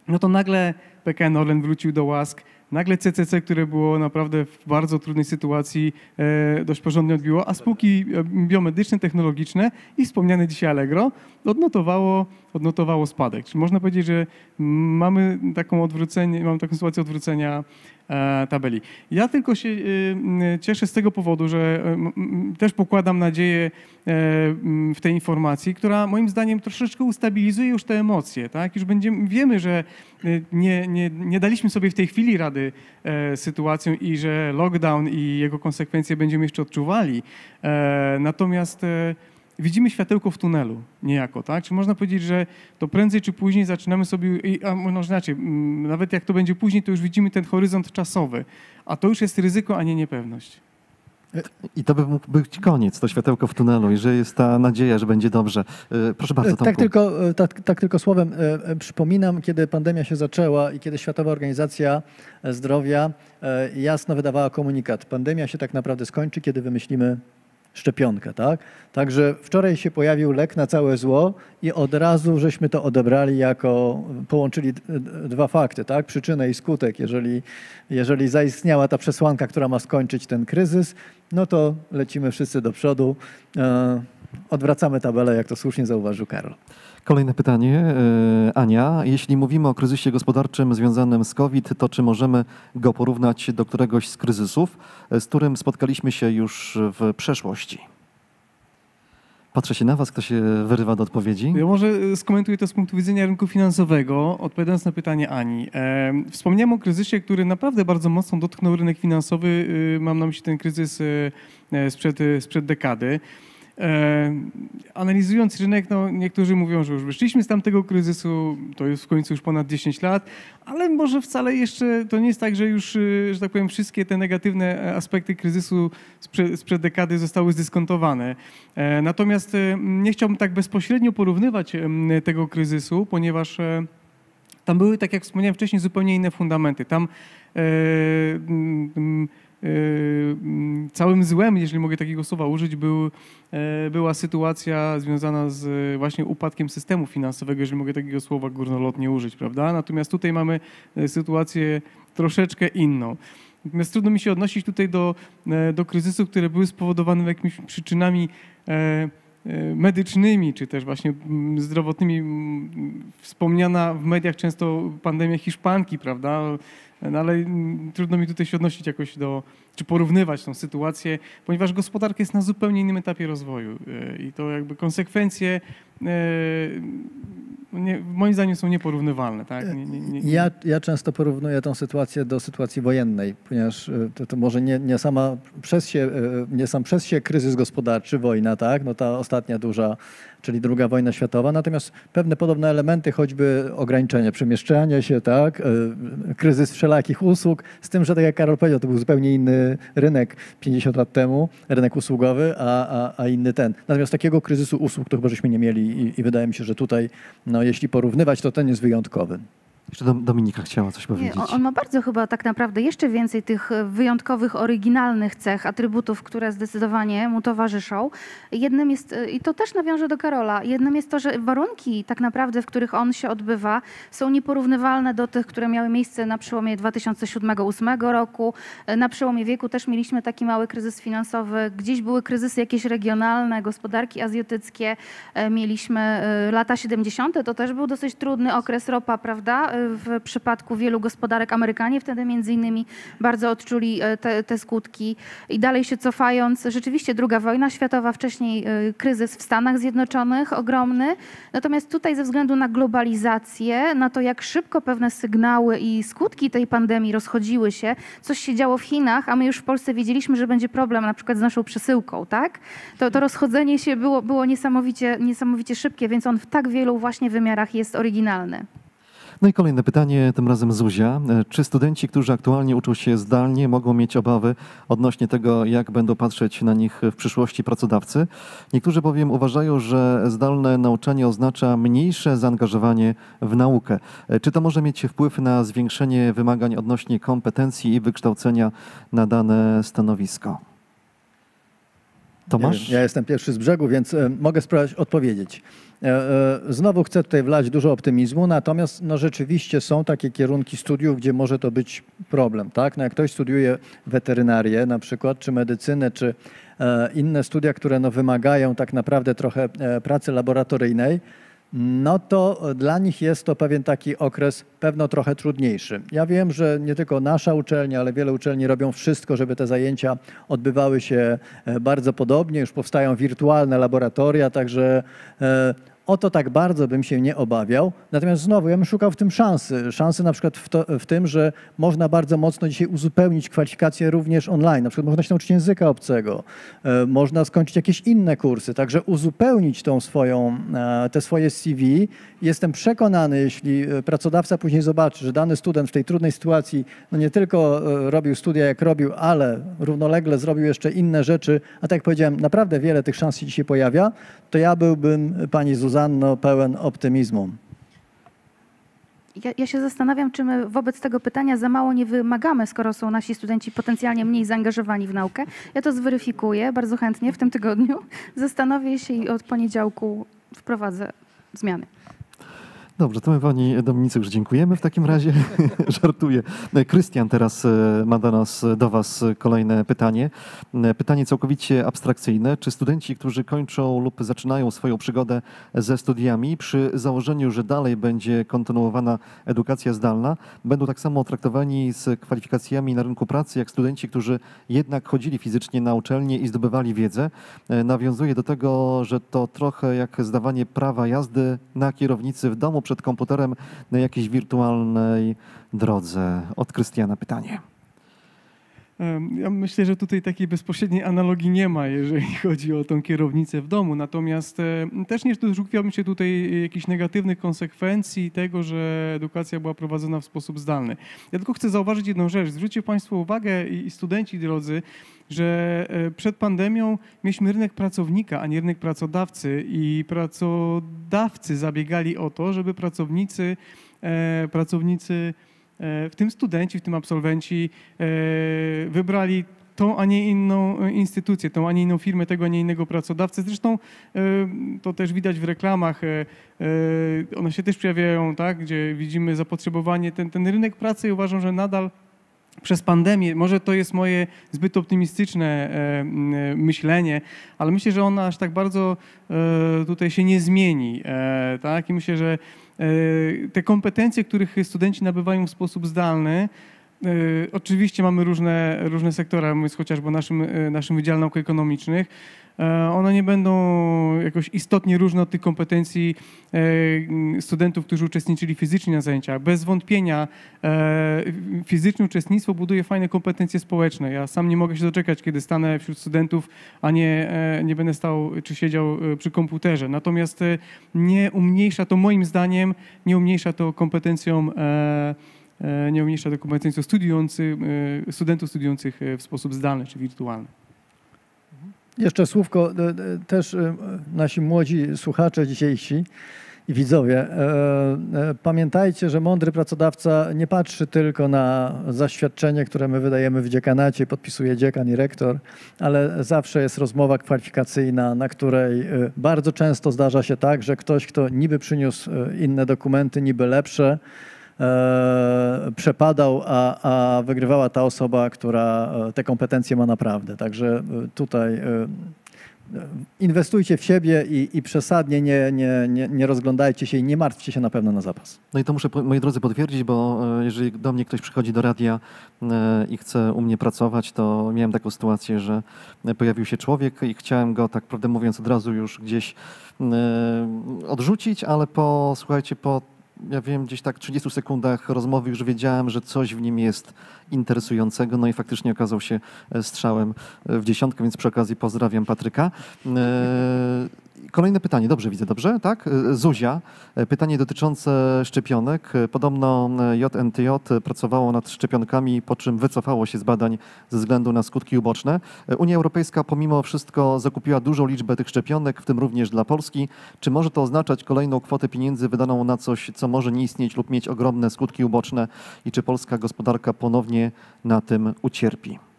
no to nagle PKN Orlen wrócił do łask, nagle CCC, które było naprawdę w bardzo trudnej sytuacji, e, dość porządnie odbiło, a spółki e, biomedyczne, technologiczne i wspomniane dzisiaj Allegro odnotowało, odnotowało spadek. Czyli można powiedzieć, że mamy taką odwrócenie, mamy taką sytuację odwrócenia tabeli. Ja tylko się y, y, cieszę z tego powodu, że y, też pokładam nadzieję e, w tej informacji, która moim zdaniem troszeczkę ustabilizuje już te emocje. Tak? Już będziemy, wiemy, że nie, nie, nie daliśmy sobie w tej chwili rady e, sytuacją i że lockdown i jego konsekwencje będziemy jeszcze odczuwali. E, natomiast e, widzimy światełko w tunelu niejako, tak? Czy można powiedzieć, że to prędzej czy później zaczynamy sobie, i- a inaczej, mm, nawet jak to będzie później, to już widzimy ten horyzont czasowy, a to już jest ryzyko, a nie niepewność. I to by mógł być koniec, to światełko w tunelu i że jest ta nadzieja, że będzie dobrze. E, Proszę bardzo, Tomku. Tak tylko, e, tak, tak tylko słowem e, e, przypominam, kiedy pandemia się zaczęła i kiedy Światowa Organizacja Zdrowia e, jasno wydawała komunikat. Pandemia się tak naprawdę skończy, kiedy wymyślimy szczepionkę, tak? Także wczoraj się pojawił lek na całe zło i od razu żeśmy to odebrali jako, połączyli dwa fakty, tak? Przyczynę i skutek. Jeżeli, jeżeli zaistniała ta przesłanka, która ma skończyć ten kryzys, no to lecimy wszyscy do przodu. E, Odwracamy tabelę, jak to słusznie zauważył Karol. Kolejne pytanie. e, Ania, jeśli mówimy o kryzysie gospodarczym związanym z COVID, to czy możemy go porównać do któregoś z kryzysów, e, z którym spotkaliśmy się już w przeszłości? Patrzę się na was, kto się wyrywa do odpowiedzi. Ja może y, skomentuję to z punktu widzenia rynku finansowego, odpowiadając na pytanie Ani. E, Wspomniałem o kryzysie, który naprawdę bardzo mocno dotknął rynek finansowy. Mam na myśli ten kryzys e, sprzed, sprzed dekady. E, Analizując rynek, no niektórzy mówią, że już wyszliśmy z tamtego kryzysu, to jest w końcu już ponad 10 lat, ale może wcale jeszcze to nie jest tak, że już, y, że tak powiem, wszystkie te negatywne aspekty kryzysu sprzed, sprzed dekady zostały zdyskontowane. E, Natomiast e, nie chciałbym tak bezpośrednio porównywać em, tego kryzysu, ponieważ e, tam były, tak jak wspomniałem wcześniej, zupełnie inne fundamenty. Tam e, e, mm, całym złem, jeżeli mogę takiego słowa użyć, był, e, była sytuacja związana z e, właśnie upadkiem systemu finansowego, jeżeli mogę takiego słowa górnolotnie użyć, prawda? Natomiast tutaj mamy e, sytuację troszeczkę inną. Natomiast trudno mi się odnosić tutaj do, do kryzysów, które były spowodowane jakimiś przyczynami medycznymi, czy też właśnie mm, zdrowotnymi. Mm, Wspomniana w mediach często pandemia hiszpanki, prawda? No ale mm, trudno mi tutaj się odnosić jakoś do, czy porównywać tą sytuację, ponieważ gospodarka jest na zupełnie innym etapie rozwoju e, i to jakby konsekwencje e, nie, moim zdaniem są nieporównywalne. Tak? Nie, nie. Ja, ja często porównuję tą sytuację do sytuacji wojennej, ponieważ e, to, to może nie, nie, sama przez się, nie sam przez się kryzys gospodarczy, wojna, tak? No ta ostatnia duża czyli druga wojna światowa, natomiast pewne podobne elementy, choćby ograniczenie przemieszczania się, tak, e, kryzys wszelakich usług, z tym, że tak jak Karol powiedział, to był zupełnie inny rynek 50 lat temu, rynek usługowy, a, a, a inny ten. Natomiast takiego kryzysu usług to chyba żeśmy nie mieli i, i wydaje mi się, że tutaj, no, jeśli porównywać, to ten jest wyjątkowy. Jeszcze Dom- Dominika chciała coś powiedzieć. on, on ma bardzo chyba tak naprawdę jeszcze więcej tych e, wyjątkowych, oryginalnych cech, atrybutów, które zdecydowanie mu towarzyszą. Jednym jest, e, i to też nawiążę do Karola, jednym jest to, że warunki tak naprawdę, w których on się odbywa, są nieporównywalne do tych, które miały miejsce na przełomie 2007-2008 roku. E, Na przełomie wieku też mieliśmy taki mały kryzys finansowy. Gdzieś były kryzysy jakieś regionalne, gospodarki azjatyckie. Mieliśmy lata 70. To też był dosyć trudny okres ropa, prawda? W przypadku wielu gospodarek Amerykanie wtedy między innymi bardzo odczuli e, te, te skutki. I dalej się cofając, rzeczywiście druga wojna światowa, wcześniej e, kryzys w Stanach Zjednoczonych ogromny. Natomiast tutaj ze względu na globalizację, na to jak szybko pewne sygnały i skutki tej pandemii rozchodziły się, coś się działo w Chinach, a my już w Polsce wiedzieliśmy, że będzie problem na przykład z naszą przesyłką, tak? To, to rozchodzenie się było, było niesamowicie, niesamowicie szybkie, więc on w tak wielu właśnie wymiarach jest oryginalny. No i kolejne pytanie, tym razem Zuzia. E, Czy studenci, którzy aktualnie uczą się zdalnie, mogą mieć obawy odnośnie tego, jak będą patrzeć na nich w przyszłości pracodawcy? Niektórzy bowiem uważają, że zdalne nauczanie oznacza mniejsze zaangażowanie w naukę. E, Czy to może mieć wpływ na zwiększenie wymagań odnośnie kompetencji i wykształcenia na dane stanowisko? Tomasz? Wiem, Ja jestem pierwszy z brzegu, więc e, mogę spróbować odpowiedzieć. E, e, Znowu chcę tutaj wlać dużo optymizmu, natomiast no, rzeczywiście są takie kierunki studiów, gdzie może to być problem. Tak? No, jak ktoś studiuje weterynarię na przykład, czy medycynę, czy e, inne studia, które no, wymagają tak naprawdę trochę pracy laboratoryjnej, no to dla nich jest to pewien taki okres pewno trochę trudniejszy. Ja wiem, że nie tylko nasza uczelnia, ale wiele uczelni robią wszystko, żeby te zajęcia odbywały się bardzo podobnie. Już powstają wirtualne laboratoria, także o to tak bardzo bym się nie obawiał. Natomiast znowu, ja bym szukał w tym szansy. Szansy na przykład w, to, w tym, że można bardzo mocno dzisiaj uzupełnić kwalifikacje również online. Na przykład można się nauczyć języka obcego, e, można skończyć jakieś inne kursy. Także uzupełnić tą swoją, e, te swoje CV. Jestem przekonany, jeśli e, pracodawca później zobaczy, że dany student w tej trudnej sytuacji no nie tylko robił studia jak robił, ale równolegle zrobił jeszcze inne rzeczy, a tak jak powiedziałem, naprawdę wiele tych szans się dzisiaj pojawia, to ja byłbym, pani Zuzanno, pełen optymizmu. Ja, ja się zastanawiam, czy my wobec tego pytania za mało nie wymagamy, skoro są nasi studenci potencjalnie mniej zaangażowani w naukę. Ja to zweryfikuję bardzo chętnie w tym tygodniu. Zastanowię się i od poniedziałku wprowadzę zmiany. Dobrze, to my pani Dominice już dziękujemy w takim razie. Żartuję. E, Krystian teraz e, ma do nas, do was kolejne pytanie. E, Pytanie całkowicie abstrakcyjne. Czy studenci, którzy kończą lub zaczynają swoją przygodę ze studiami, przy założeniu, że dalej będzie kontynuowana edukacja zdalna, będą tak samo traktowani z kwalifikacjami na rynku pracy, jak studenci, którzy jednak chodzili fizycznie na uczelnię i zdobywali wiedzę? E, Nawiązuje do tego, że to trochę jak zdawanie prawa jazdy na kierownicy w domu przed komputerem na jakiejś wirtualnej drodze. Od Krystiana pytanie. Ja myślę, że tutaj takiej bezpośredniej analogii nie ma, jeżeli chodzi o tą kierownicę w domu. Natomiast e, też nie doszukiwałbym się tutaj jakichś negatywnych konsekwencji tego, że edukacja była prowadzona w sposób zdalny. Ja tylko chcę zauważyć jedną rzecz. Zwróćcie Państwo uwagę i studenci drodzy, że e, przed pandemią mieliśmy rynek pracownika, a nie rynek pracodawcy i pracodawcy zabiegali o to, żeby pracownicy, e, pracownicy e, w tym studenci, w tym absolwenci e, wybrali tą, a nie inną e, instytucję, tą, a nie inną firmę, tego, a nie innego pracodawcę. Zresztą e, to też widać w reklamach, e, e, one się też pojawiają, tak, gdzie widzimy zapotrzebowanie. Ten, ten rynek pracy i uważam, że nadal przez pandemię, może to jest moje zbyt optymistyczne e, e, myślenie, ale myślę, że ona aż tak bardzo e, tutaj się nie zmieni. E, tak? I myślę, że e, te kompetencje, których studenci nabywają w sposób zdalny, E, Oczywiście mamy różne, różne sektory, mówiąc chociażby o naszym, e, naszym Wydziale Nauk Ekonomicznych. E, One nie będą jakoś istotnie różne od tych kompetencji studentów, którzy uczestniczyli fizycznie na zajęciach. Bez wątpienia fizyczne uczestnictwo buduje fajne kompetencje społeczne. Ja sam nie mogę się doczekać, kiedy stanę wśród studentów, a nie, nie będę stał czy siedział przy komputerze. Natomiast nie umniejsza to moim zdaniem, nie umniejsza to kompetencjom nie umniejsza to kompetencjom studiujących, e, studentów studiujących e, w sposób zdalny czy wirtualny. Jeszcze słówko, e, e, też e, nasi młodzi słuchacze dzisiejsi i widzowie, e, e, pamiętajcie, że mądry pracodawca nie patrzy tylko na zaświadczenie, które my wydajemy w dziekanacie, podpisuje dziekan i rektor, ale zawsze jest rozmowa kwalifikacyjna, na której e, bardzo często zdarza się tak, że ktoś, kto niby przyniósł e, inne dokumenty, niby lepsze, e, przepadał, a, a wygrywała ta osoba, która e, te kompetencje ma naprawdę. Także e, tutaj e, e, inwestujcie w siebie i, i przesadnie nie, nie, nie, nie rozglądajcie się i nie martwcie się na pewno na zapas. No i to muszę, moi drodzy, potwierdzić, bo e, jeżeli do mnie ktoś przychodzi do radia e, i chce u mnie pracować, to miałem taką sytuację, że e, pojawił się człowiek i chciałem go, tak prawdę mówiąc, od razu już gdzieś e, odrzucić, ale po, słuchajcie, po ja wiem, gdzieś tak 30 sekundach rozmowy już wiedziałem, że coś w nim jest interesującego, no i faktycznie okazał się e, strzałem e, w dziesiątkę, więc przy okazji pozdrawiam Patryka. Kolejne pytanie, dobrze widzę, dobrze, tak? E, Zuzia, e, pytanie dotyczące szczepionek. E, Podobno JNTJ pracowało nad szczepionkami, po czym wycofało się z badań ze względu na skutki uboczne. Unia Europejska pomimo wszystko zakupiła dużą liczbę tych szczepionek, w tym również dla Polski. Czy może to oznaczać kolejną kwotę pieniędzy wydaną na coś, co może nie istnieć lub mieć ogromne skutki uboczne i czy polska gospodarka ponownie na tym ucierpi?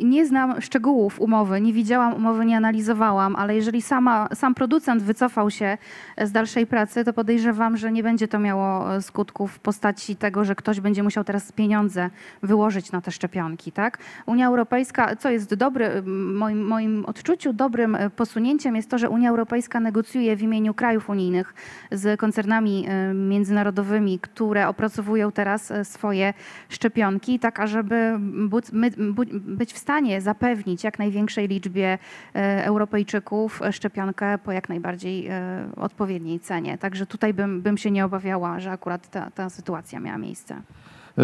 Nie, znam szczegółów umowy, nie widziałam umowy, nie analizowałam, ale jeżeli sama, sam producent wycofał się z dalszej pracy, to podejrzewam, że nie będzie to miało e, skutków w postaci tego, że ktoś będzie musiał teraz pieniądze wyłożyć na te szczepionki. Tak? Unia Europejska, co jest dobre, w moim, moim odczuciu dobrym e, posunięciem jest to, że Unia Europejska negocjuje w imieniu krajów unijnych z koncernami e, międzynarodowymi, które opracowują teraz swoje szczepionki, tak ażeby my- być w stanie zapewnić jak największej liczbie e, Europejczyków szczepionkę po jak najbardziej e, odpowiedniej cenie. Także tutaj bym, bym się nie obawiała, że akurat ta, ta sytuacja miała miejsce. E,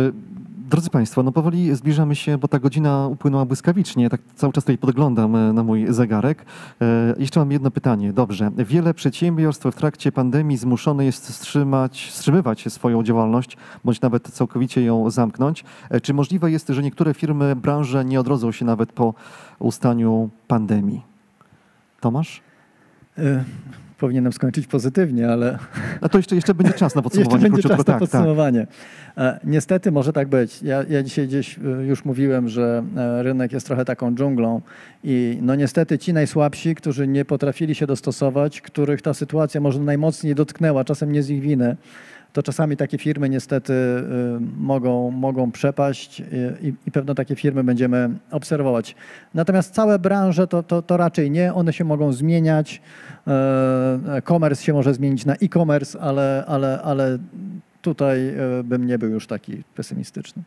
Drodzy Państwo, no powoli zbliżamy się, bo ta godzina upłynęła błyskawicznie. Tak cały czas tutaj podglądam e, na mój zegarek. E, Jeszcze mam jedno pytanie. Dobrze. Wiele przedsiębiorstw w trakcie pandemii zmuszone jest wstrzymać, wstrzymywać swoją działalność, bądź nawet całkowicie ją zamknąć. Czy możliwe jest, że niektóre firmy, branże nie odrodzą się nawet po ustaniu pandemii? Tomasz? E, Powinienem skończyć pozytywnie, ale No to jeszcze, jeszcze będzie czas na Jeszcze podsumowanie. będzie czas na tak, tak. podsumowanie. E, Niestety może tak być. Ja, ja dzisiaj gdzieś e, już mówiłem, że e, rynek jest trochę taką dżunglą i no niestety ci najsłabsi, którzy nie potrafili się dostosować, których ta sytuacja może najmocniej dotknęła, czasem nie z ich winy, to czasami takie firmy niestety y, mogą, mogą przepaść i, i pewno takie firmy będziemy obserwować. Natomiast całe branże to, to, to raczej nie, one się mogą zmieniać. E, E-commerce się może zmienić na e-commerce, ale, ale, ale tutaj e, bym nie był już taki pesymistyczny.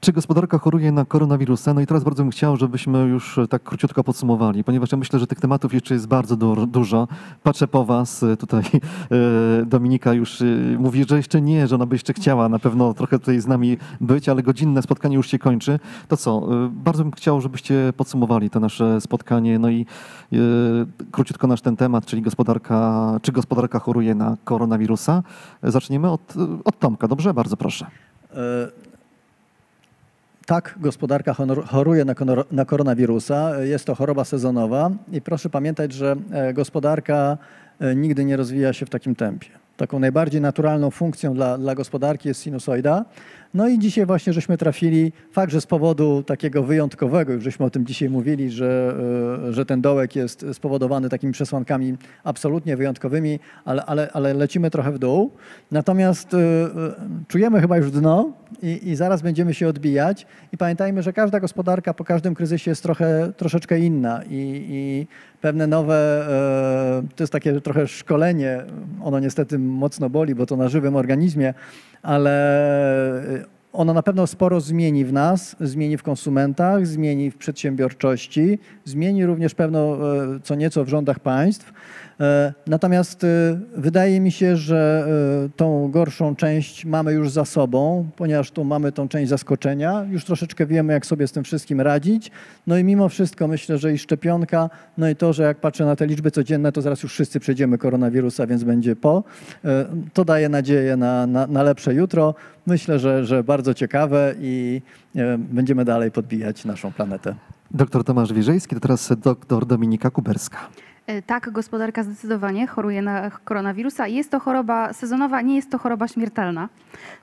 Czy gospodarka choruje na koronawirusa? No i teraz bardzo bym chciał, żebyśmy już e, tak króciutko podsumowali, ponieważ ja myślę, że tych tematów jeszcze jest bardzo du- dużo. Patrzę po was, e, tutaj e, Dominika już mówi, że jeszcze nie, że ona by jeszcze chciała na pewno trochę tutaj z nami być, ale godzinne spotkanie już się kończy. To co, bardzo bym chciał, żebyście podsumowali to nasze spotkanie, no i króciutko nasz ten temat, czyli gospodarka, czy gospodarka choruje na koronawirusa. Zaczniemy od, od Tomka, dobrze? Bardzo proszę. Tak, gospodarka choruje na koronawirusa. Jest to choroba sezonowa i proszę pamiętać, że e, gospodarka e, nigdy nie rozwija się w takim tempie. Taką najbardziej naturalną funkcją dla, dla gospodarki jest sinusoida. No i dzisiaj właśnie żeśmy trafili, fakt, że z powodu takiego wyjątkowego, już żeśmy o tym dzisiaj mówili, że, e, że ten dołek jest spowodowany takimi przesłankami absolutnie wyjątkowymi, ale, ale, ale lecimy trochę w dół. Natomiast e, e, czujemy chyba już dno i, i zaraz będziemy się odbijać. I pamiętajmy, że każda gospodarka po każdym kryzysie jest trochę, troszeczkę inna i, i pewne nowe, e, to jest takie trochę szkolenie, ono niestety mocno boli, bo to na żywym organizmie, ale ona na pewno sporo zmieni w nas, zmieni w konsumentach, zmieni w przedsiębiorczości, zmieni również pewno e, co nieco w rządach państw. E, Natomiast e, wydaje mi się, że e, tą gorszą część mamy już za sobą, ponieważ tu mamy tą część zaskoczenia. Już troszeczkę wiemy, jak sobie z tym wszystkim radzić. No i mimo wszystko myślę, że i szczepionka, no i to, że jak patrzę na te liczby codzienne, to zaraz już wszyscy przejdziemy koronawirusa, więc będzie po. To daje nadzieję na, na, na lepsze jutro. Myślę, że, że bardzo ciekawe i będziemy dalej podbijać naszą planetę. Doktor Tomasz Wierzejski, to teraz doktor Dominika Kuberska. E, Tak, gospodarka zdecydowanie choruje na koronawirusa. Jest to choroba sezonowa, nie jest to choroba śmiertelna.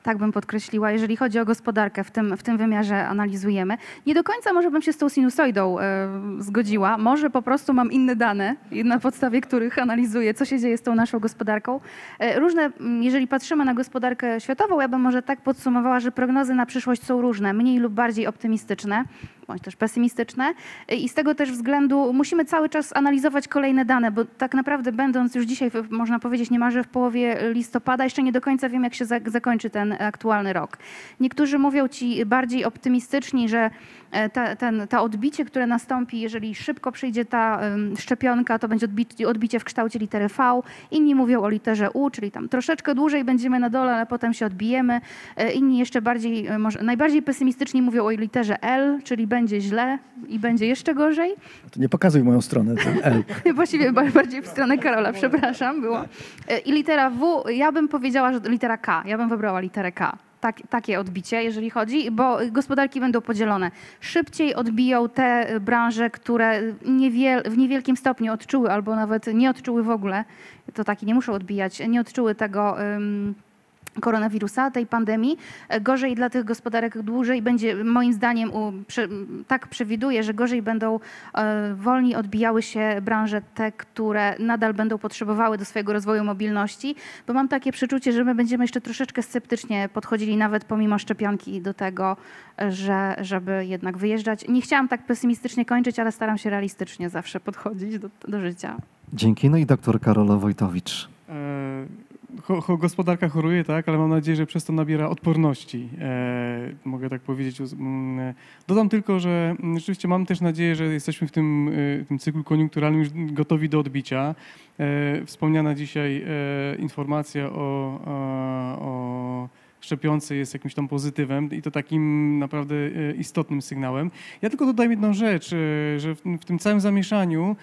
Tak bym podkreśliła, jeżeli chodzi o gospodarkę, w tym, w tym wymiarze analizujemy. Nie do końca może bym się z tą sinusoidą e, zgodziła. Może po prostu mam inne dane, na podstawie których analizuję, co się dzieje z tą naszą gospodarką. E, różne, m, jeżeli patrzymy na gospodarkę światową, ja bym może tak podsumowała, że prognozy na przyszłość są różne, mniej lub bardziej optymistyczne bądź też pesymistyczne. I z tego też względu musimy cały czas analizować kolejne dane, bo tak naprawdę będąc już dzisiaj, można powiedzieć, niemalże w połowie listopada, jeszcze nie do końca wiem, jak się za- zakończy ten aktualny rok. Niektórzy mówią ci bardziej optymistyczni, że e, ta, ten, ta odbicie, które nastąpi, jeżeli szybko przyjdzie ta szczepionka, to będzie odbicie, odbicie w kształcie litery V. Inni mówią o literze U, czyli tam troszeczkę dłużej będziemy na dole, ale potem się odbijemy. E, Inni jeszcze bardziej, e, może najbardziej pesymistyczni mówią o literze L, czyli będzie źle i będzie jeszcze gorzej. To nie pokazuj moją stronę ten L. Właściwie ba- bardziej w stronę Karola, przepraszam, było. E, I litera W, ja bym powiedziała, że litera K. Ja bym wybrała literę K. Tak, takie odbicie, jeżeli chodzi, bo gospodarki będą podzielone. Szybciej odbiją te branże, które niewiel, w niewielkim stopniu odczuły albo nawet nie odczuły w ogóle, to takie nie muszą odbijać, nie odczuły tego ym, koronawirusa, tej pandemii. E, Gorzej dla tych gospodarek dłużej będzie, moim zdaniem, u, prze, tak przewiduję, że gorzej będą e, wolniej odbijały się branże te, które nadal będą potrzebowały do swojego rozwoju mobilności, bo mam takie przeczucie, że my będziemy jeszcze troszeczkę sceptycznie podchodzili nawet pomimo szczepionki do tego, e, że, żeby jednak wyjeżdżać. Nie chciałam tak pesymistycznie kończyć, ale staram się realistycznie zawsze podchodzić do, do życia. Dzięki. No i doktor Karol Wojtowicz. Gospodarka choruje, tak, ale mam nadzieję, że przez to nabiera odporności. E, mogę tak powiedzieć. Mm, e, Dodam tylko, że mm, rzeczywiście mam też nadzieję, że jesteśmy w tym, e, tym cyklu koniunkturalnym już gotowi do odbicia. E, wspomniana dzisiaj e, informacja o, o, jest jakimś tam pozytywem i to takim naprawdę e, istotnym sygnałem. Ja tylko dodam jedną rzecz, że w, w tym całym zamieszaniu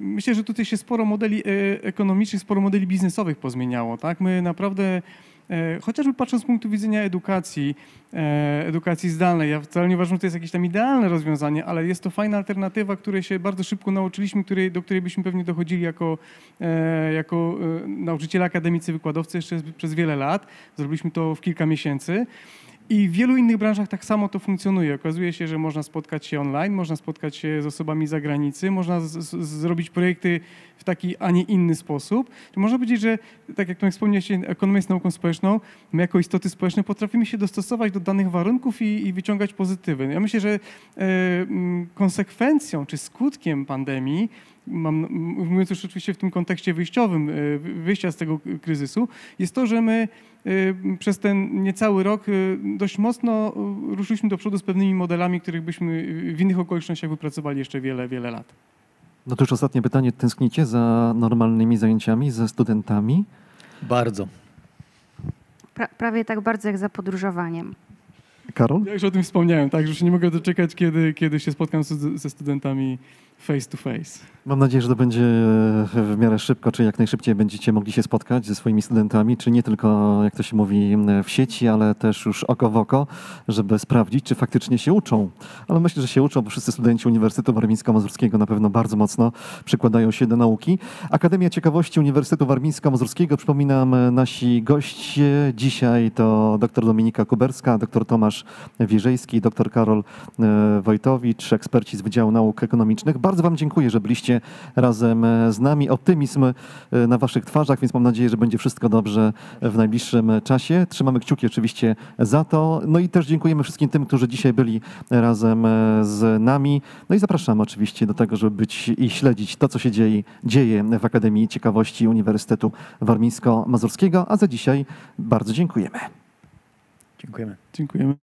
Myślę, że tutaj się sporo modeli e, ekonomicznych, sporo modeli biznesowych pozmieniało. Tak? My naprawdę, e, chociażby patrząc z punktu widzenia edukacji, e, edukacji zdalnej, ja wcale nie uważam, że to jest jakieś tam idealne rozwiązanie, ale jest to fajna alternatywa, której się bardzo szybko nauczyliśmy, której, do której byśmy pewnie dochodzili jako, e, jako e, nauczyciele, akademicy, wykładowcy jeszcze przez wiele lat. Zrobiliśmy to w kilka miesięcy. I w wielu innych branżach tak samo to funkcjonuje. Okazuje się, że można spotkać się online, można spotkać się z osobami z zagranicy, można z, z, zrobić projekty w taki, a nie inny sposób. Można powiedzieć, że tak jak wspomniałeś, ekonomia jest nauką społeczną, my jako istoty społeczne potrafimy się dostosować do danych warunków i, i wyciągać pozytywy. Ja myślę, że e, konsekwencją czy skutkiem pandemii mam, mówiąc już oczywiście w tym kontekście wyjściowym, e, wyjścia z tego kryzysu, jest to, że my e, przez ten niecały rok e, dość mocno ruszyliśmy do przodu z pewnymi modelami, których byśmy w innych okolicznościach wypracowali jeszcze wiele, wiele lat. No to już ostatnie pytanie. Tęsknicie za normalnymi zajęciami ze studentami? Bardzo. Pra, prawie tak bardzo jak za podróżowaniem. Karol? Ja już o tym wspomniałem, tak, że już nie mogę doczekać, kiedy, kiedy się spotkam z, ze studentami face to face. Mam nadzieję, że to będzie w miarę szybko, czy jak najszybciej będziecie mogli się spotkać ze swoimi studentami, czy nie tylko, jak to się mówi, w sieci, ale też już oko w oko, żeby sprawdzić, czy faktycznie się uczą. Ale myślę, że się uczą, bo wszyscy studenci Uniwersytetu Warmińsko-Mazurskiego na pewno bardzo mocno przykładają się do nauki. Akademia Ciekawości Uniwersytetu Warmińsko-Mazurskiego, przypominam, nasi goście dzisiaj to dr Dominika Kuberska, dr Tomasz Wierzejski, dr Karol e, Wojtowicz, eksperci z Wydziału Nauk Ekonomicznych. Wam dziękuję, że byliście razem e, z nami. Optymizm e, na Waszych twarzach, więc mam nadzieję, że będzie wszystko dobrze w najbliższym czasie. Trzymamy kciuki oczywiście za to. No i też dziękujemy wszystkim tym, którzy dzisiaj byli razem e, z nami. No i zapraszamy oczywiście do tego, żeby być i śledzić to, co się dzieje, dzieje w Akademii Ciekawości Uniwersytetu Warmińsko-Mazurskiego. A za dzisiaj bardzo dziękujemy. Dziękujemy. Dziękujemy.